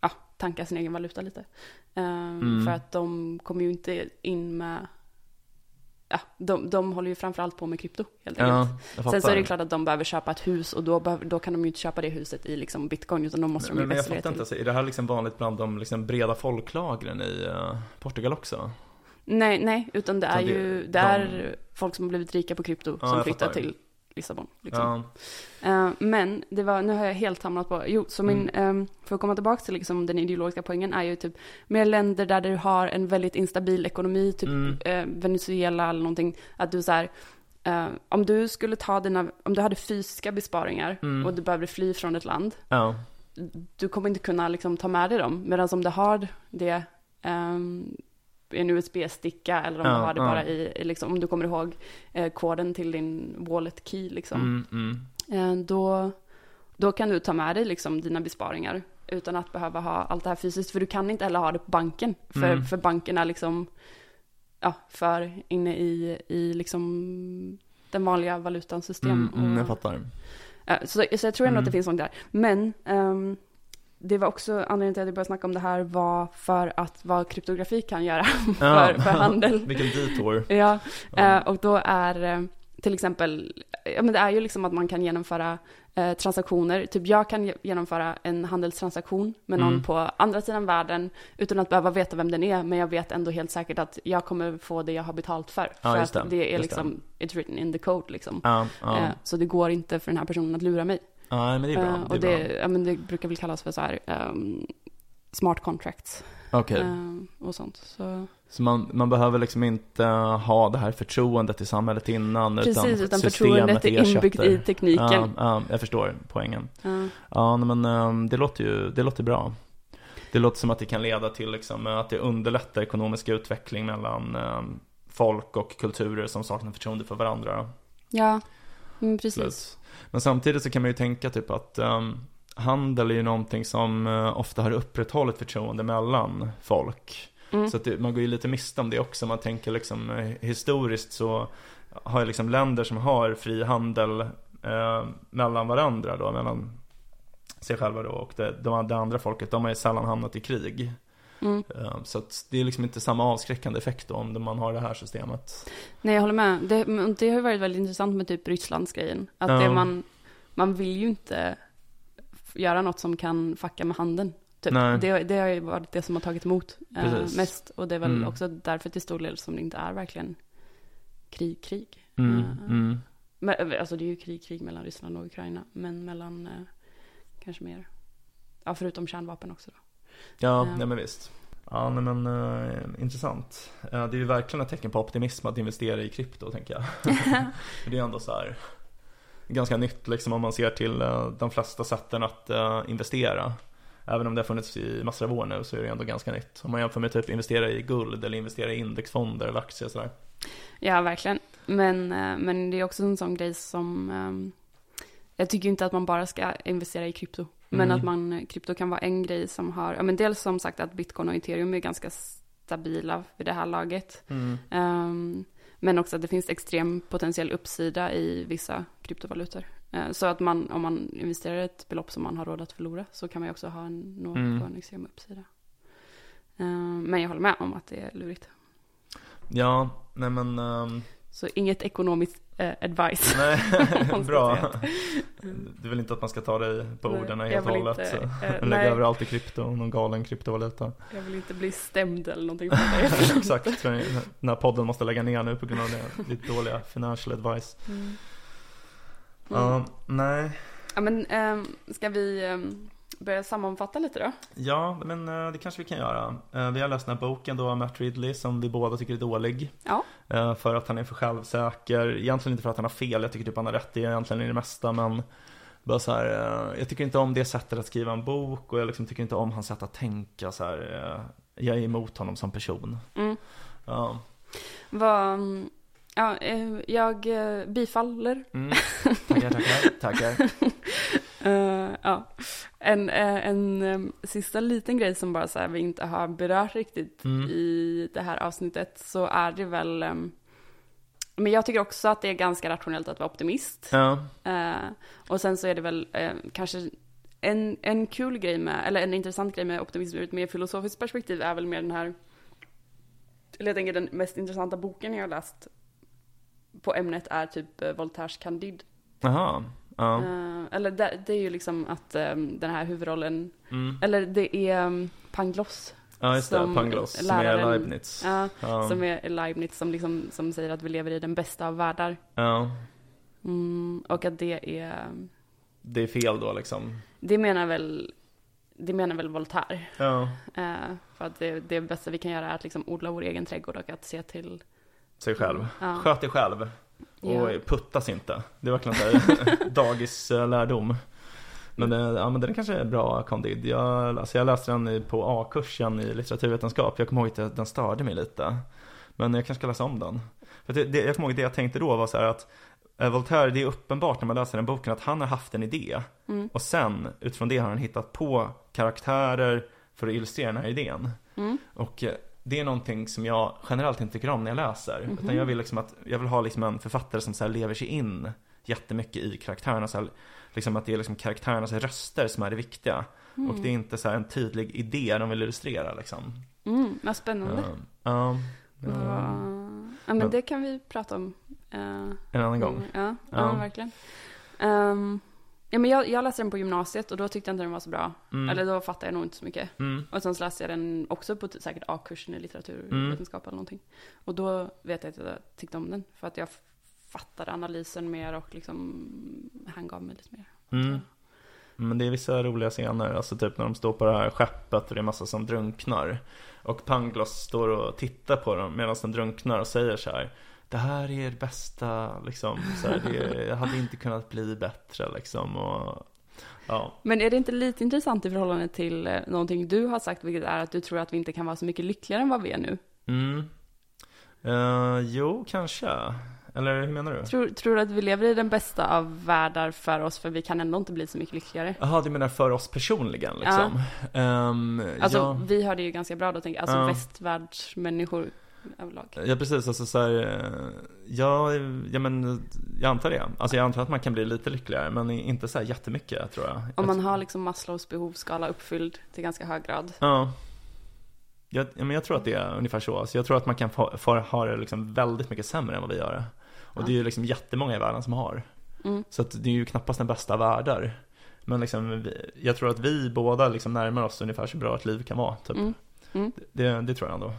Speaker 3: ja, tanka sin egen valuta lite. Ehm,
Speaker 1: Mm.
Speaker 3: För att de kommer ju inte in med, ja, de, de håller ju framförallt på med krypto helt enkelt.
Speaker 1: Ja.
Speaker 3: Sen så är det klart att de behöver köpa ett hus och då, behöver, då kan de ju inte köpa det huset i liksom bitcoin utan då måste de
Speaker 1: men,
Speaker 3: ju
Speaker 1: men jag
Speaker 3: växla det till.
Speaker 1: inte, alltså, är det här liksom vanligt bland de liksom breda folklagren i eh, Portugal också?
Speaker 3: Nej, nej, utan det är
Speaker 1: det-
Speaker 3: ju, det
Speaker 1: de-
Speaker 3: är folk som har blivit rika på krypto
Speaker 1: Ja,
Speaker 3: som flyttar till Lissabon. Liksom.
Speaker 1: Ja,
Speaker 3: Eh, men det var, nu har jag helt hamnat på, jo, så min,
Speaker 1: Mm.
Speaker 3: eh, för att komma tillbaka till liksom den ideologiska poängen är ju typ mer länder där du har en väldigt instabil ekonomi, typ
Speaker 1: Mm.
Speaker 3: eh, Venezuela eller någonting, att du så här, eh, om du skulle ta dina, om du hade fysiska besparingar
Speaker 1: Mm.
Speaker 3: och du behöver fly från ett land,
Speaker 1: ja,
Speaker 3: du kommer inte kunna liksom ta med dig dem, medan om du har det ehm, i en USB-sticka eller om
Speaker 1: Ja,
Speaker 3: du har det
Speaker 1: ja.
Speaker 3: bara i, i liksom, om du kommer ihåg eh, koden till din wallet key liksom.
Speaker 1: mm, mm.
Speaker 3: Eh, då, då kan du ta med dig liksom dina besparingar utan att behöva ha allt det här fysiskt. För du kan inte heller ha det på banken. För,
Speaker 1: Mm.
Speaker 3: för banken är liksom ja, för inne i, i liksom den vanliga valutans system.
Speaker 1: Mm, mm, jag fattar.
Speaker 3: Ja, så, så jag tror ändå
Speaker 1: Mm.
Speaker 3: att det finns sånt där. Men ehm, det var också anledningen till att jag började snacka om det här var för att vad kryptografi kan göra för, för handel.
Speaker 1: Vilken detour.
Speaker 3: Ja,
Speaker 1: Ja.
Speaker 3: eh, och då är eh, till exempel, ja men det är ju liksom att man kan genomföra eh, transaktioner. Typ jag kan ge- genomföra en handelstransaktion med någon
Speaker 1: Mm.
Speaker 3: på andra sidan världen utan att behöva veta vem den är. Men jag vet ändå helt säkert att jag kommer få det jag har betalt för.
Speaker 1: Ja,
Speaker 3: för att
Speaker 1: det,
Speaker 3: det är liksom, it's written in the code liksom.
Speaker 1: Ja, ja.
Speaker 3: Eh, så det går inte för den här personen att lura mig.
Speaker 1: Ja, men det är bra. Det är
Speaker 3: och det,
Speaker 1: bra.
Speaker 3: ja, men det brukar väl kallas för så här, ehm, smart contracts
Speaker 1: Okej.
Speaker 3: eh, och sånt. Så,
Speaker 1: Så man, man behöver liksom inte ha det här förtroendet i samhället innan.
Speaker 3: precis, utan
Speaker 1: systemet
Speaker 3: förtroendet är inbyggt i tekniken.
Speaker 1: Ja, ja, jag förstår poängen.
Speaker 3: Ja.
Speaker 1: Men ehm, det låter ju det låter bra. Det låter som att det kan leda till liksom, eh, att det underlättar ekonomisk utveckling mellan ehm, folk och kulturer som saknar förtroende för varandra.
Speaker 3: Ja, precis.
Speaker 1: Plus. Men samtidigt så kan man ju tänka typ att ehm, handel är ju någonting som eh, ofta har upprätthållit förtroende mellan folk.
Speaker 3: Mm.
Speaker 1: Så att det, man går ju lite miste om det också. Man tänker liksom eh, historiskt så har ju liksom länder som har fri handel eh, mellan varandra då, mellan sig själva då och det, de, det andra folket, de har ju sällan hamnat i krig.
Speaker 3: Mm.
Speaker 1: Eh, så det är liksom inte samma avskräckande effekt då om man har det här systemet.
Speaker 3: Nej, jag håller med. Det, det har ju varit väldigt intressant med typ Rysslandsgrejen. Att
Speaker 1: Ja.
Speaker 3: det man, man vill ju inte göra något som kan fucka med handeln. Typ. Det, det har ju varit det som har tagit emot eh,
Speaker 1: Precis.
Speaker 3: mest. Och det är väl
Speaker 1: Mm.
Speaker 3: också därför till stor del som det inte är verkligen krig, krig.
Speaker 1: Mm,
Speaker 3: Eh,
Speaker 1: mm.
Speaker 3: Men, alltså det är ju krig, krig mellan Ryssland och Ukraina. Men mellan eh, kanske mer, ja förutom kärnvapen också då.
Speaker 1: Ja, nej men visst. Ja, nej men eh, intressant. Eh, det är ju verkligen ett tecken på optimism att investera i krypto, tänker jag. Det är ändå så här ganska nytt liksom om man ser till eh, de flesta sätten att investera. Även om det har funnits i massor av år nu så är det ändå ganska nytt. Om man jämför med typ investera i guld eller investera i indexfonder eller aktier och sådär.
Speaker 3: Ja, verkligen. Men, men det är också en sån grej som... ehm, jag tycker inte att man bara ska investera i krypto. Men
Speaker 1: Mm.
Speaker 3: att man, krypto kan vara en grej som har... Ja, men dels som sagt att bitcoin och ethereum är ganska stabila vid det här laget. Ehm, men också att det finns extrem potentiell uppsida i vissa kryptovalutor. Eh, så att man, om man investerar ett belopp som man har råd att förlora så kan man också ha en, nå
Speaker 1: Mm.
Speaker 3: en extrem uppsida. Ehm, men jag håller med om att det är lurigt.
Speaker 1: Ja, nej men ehm,
Speaker 3: Så inget ekonomiskt eh, advice.
Speaker 1: nej, bra. Du vill inte att man ska ta dig på
Speaker 3: Nej,
Speaker 1: orden helt och hållet?
Speaker 3: inte,
Speaker 1: så.
Speaker 3: eh,
Speaker 1: Lägga
Speaker 3: nej.
Speaker 1: över allt i krypto, någon galen kryptovaluta.
Speaker 3: Jag vill inte bli stämd eller någonting.
Speaker 1: Exakt, den här podden måste lägga ner nu på grund av det, lite dåliga financial advice.
Speaker 3: Mm.
Speaker 1: Ja, nej.
Speaker 3: Ja, men ehm, ska vi ehm, börja sammanfatta lite då?
Speaker 1: Ja, men eh, det kanske vi kan göra. Eh, Vi har läst den här boken då av Matt Ridley som vi båda tycker är dålig.
Speaker 3: Ja.
Speaker 1: Eh, För att han är för självsäker. Egentligen inte för att han har fel, jag tycker typ han har rätt i egentligen i det mesta men bara så här, jag tycker inte om det sättet att skriva en bok och jag liksom tycker inte om hans sätt att tänka så här. Jag är emot honom som person.
Speaker 3: Mm.
Speaker 1: Ja.
Speaker 3: Vad, mm, ja, jag bifaller.
Speaker 1: Mm. Tackar, tackar, tackar.
Speaker 3: Eh, ja. En, eh, en em, sista liten grej som bara så här, vi inte har berört riktigt
Speaker 1: Mm.
Speaker 3: i det här avsnittet så är det väl em, men jag tycker också att det är ganska rationellt att vara optimist.
Speaker 1: Ja.
Speaker 3: Eh, och sen så är det väl eh, kanske en, en kul grej med, eller en intressant grej med optimism ur ett mer filosofiskt perspektiv är väl mer den här, eller jag tänker den mest intressanta boken jag har läst på ämnet är typ Voltaires Candide.
Speaker 1: Jaha. Ja.
Speaker 3: Eh, eller det, det är ju liksom att eh, den här huvudrollen,
Speaker 1: Mm.
Speaker 3: eller det är um, Pangloss.
Speaker 1: Ja, just det.
Speaker 3: som
Speaker 1: Pangloss, som är
Speaker 3: läraren-
Speaker 1: Leibniz.
Speaker 3: Ja,
Speaker 1: Ja.
Speaker 3: som är Leibniz som, liksom, som säger att vi lever i den bästa av världar.
Speaker 1: ja.
Speaker 3: Mm, och att det är,
Speaker 1: Det är fel då liksom.
Speaker 3: det menar väl, det menar väl Voltaire.
Speaker 1: Ja.
Speaker 3: Eh, för att det, det bästa vi kan göra är att liksom odla vår egen trädgård och att se till...
Speaker 1: Sig själv.
Speaker 3: Ja.
Speaker 1: Sköt dig själv. Och
Speaker 3: Ja.
Speaker 1: puttas inte. Det är verkligen så här dagislärdom. Men, ja, men den kanske är bra Candide. Jag, alltså jag läste den på A-kursen i litteraturvetenskap. Jag kommer ihåg att den störde mig lite. Men jag kanske ska läsa om den. För det, det, jag kommer ihåg det jag tänkte då var så att eh, Voltaire, det är uppenbart när man läser den boken att han har haft en idé.
Speaker 3: Mm.
Speaker 1: Och sen utifrån det har han hittat på karaktärer för att illustrera den här idén.
Speaker 3: Mm.
Speaker 1: Och eh, det är någonting som jag generellt inte tycker om när jag läser.
Speaker 3: Mhm.
Speaker 1: Utan jag vill liksom att, jag vill ha liksom en författare som så lever sig in jättemycket i karaktärerna. Så här, liksom att det är liksom karaktärernas röster som är det viktiga. Och det är inte så en tydlig idé de vill illustrera liksom.
Speaker 3: Mm, vad spännande.
Speaker 1: Ja, ja,
Speaker 3: Vad-
Speaker 1: ja,
Speaker 3: men det kan vi prata om. eh,
Speaker 1: en annan gång.
Speaker 3: mm, Ja, ja. Verkligen. Ehm, ja, men jag, jag läste den på gymnasiet och då tyckte jag inte den var så bra.
Speaker 1: Mm.
Speaker 3: Eller då fattade jag nog inte så mycket.
Speaker 1: Mm.
Speaker 3: Och sen så läste jag den också på säkert A-kursen i litteraturvetenskap eller någonting. Och då vet jag att jag tyckte om den. För att jag fattade analysen mer och liksom han gav mig lite mer.
Speaker 1: Mm. Men det är vissa roliga scener, alltså typ när de står på det här skeppet och det är massa som drunknar. Och Pangloss står och tittar på dem medan de drunknar och säger så här. Det här är er bästa, liksom, så här, det hade inte kunnat bli bättre liksom. Och, ja.
Speaker 3: Men är det inte lite intressant i förhållande till eh, någonting du har sagt, vilket är att du tror att vi inte kan vara så mycket lyckligare än vad vi är nu?
Speaker 1: Mm. Eh, jo, kanske. Eller hur menar du?
Speaker 3: Tror, tror du att vi lever i den bästa av världar för oss, för vi kan ändå inte bli så mycket lyckligare?
Speaker 1: Jaha, du menar för oss personligen liksom? Ehm,
Speaker 3: Alltså,
Speaker 1: ja.
Speaker 3: vi har det ju ganska bra då, tänker jag. Alltså
Speaker 1: Ja.
Speaker 3: västvärldsmänniskor överlag.
Speaker 1: Ja precis, alltså så här, eh, ja, ja men jag antar det. Alltså jag antar att man kan bli lite lyckligare men inte så här jättemycket tror jag.
Speaker 3: Om man har liksom Maslows behovsskala uppfylld till ganska hög grad.
Speaker 1: Ja. Jag, ja, men jag tror att det är ungefär så. Alltså jag tror att man kan få, få ha det liksom väldigt mycket sämre än vad vi gör det. Och
Speaker 3: Ja.
Speaker 1: det är ju liksom jättemånga i världen som har.
Speaker 3: Mm.
Speaker 1: Så att det är ju knappast den bästa av världar. Men liksom, jag tror att vi båda liksom närmar oss ungefär så bra ett liv kan vara. Typ.
Speaker 3: Mm. Mm.
Speaker 1: Det, det tror jag ändå.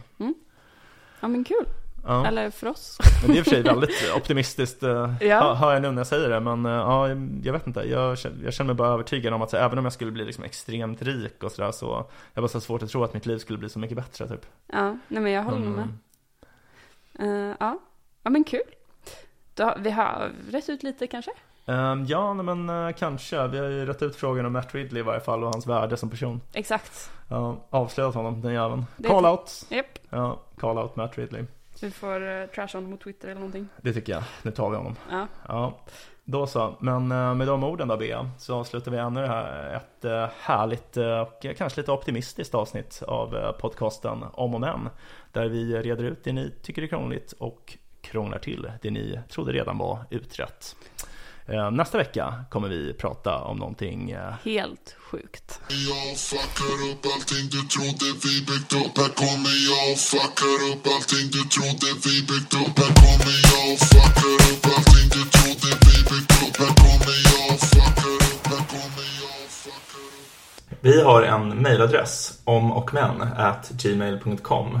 Speaker 3: Ja men kul.
Speaker 1: Ja.
Speaker 3: Eller för oss.
Speaker 1: Men det är i och för sig väldigt optimistiskt, eh,
Speaker 3: Ja.
Speaker 1: hör- jag nu när jag säger det. Men eh, ja, jag vet inte, jag, känner- jag känner mig bara övertygad om att så, även om jag skulle bli liksom extremt rik och sådär så, jag bara så svårt att tro att mitt liv skulle bli så mycket bättre typ.
Speaker 3: Ja, nej men jag håller
Speaker 1: Men,
Speaker 3: med. Eh, ja. ja, men kul. Då, vi har rätt ut lite kanske?
Speaker 1: Ehm, ja, nej, men eh, kanske. Vi har ju rätt ut frågan om Matt Ridley i varje fall och hans värde som person.
Speaker 3: Exakt.
Speaker 1: Ja, avslöjat honom, den jäveln.
Speaker 3: Det-
Speaker 1: Call out!
Speaker 3: Japp.
Speaker 1: Ja, call out Matt Ridley.
Speaker 3: Vi får uh, trasha honom på Twitter eller någonting.
Speaker 1: Det tycker jag. Nu tar vi honom.
Speaker 3: Ja.
Speaker 1: Ja, då så. Men eh, med de orden då Bea, så avslutar vi ännu det här ett härligt och kanske lite optimistiskt avsnitt av podcasten Om och Men. Där vi reder ut det ni tycker är krångligt och krånglar till det ni trodde redan var utrett. Eh, Nästa vecka kommer vi prata om någonting eh,
Speaker 3: Helt sjukt.
Speaker 2: Jag fuckar upp allting du trodde vi byggt upp. Här kommer jag och fuckar upp allting du trodde vi byggt upp. Här kommer jag och fuckar upp allting du trodde vi byggt upp. Här kommer jag och fuckar upp Här kommer jag och fuckar upp.
Speaker 1: Vi har en mejladress, omochmän gmail.com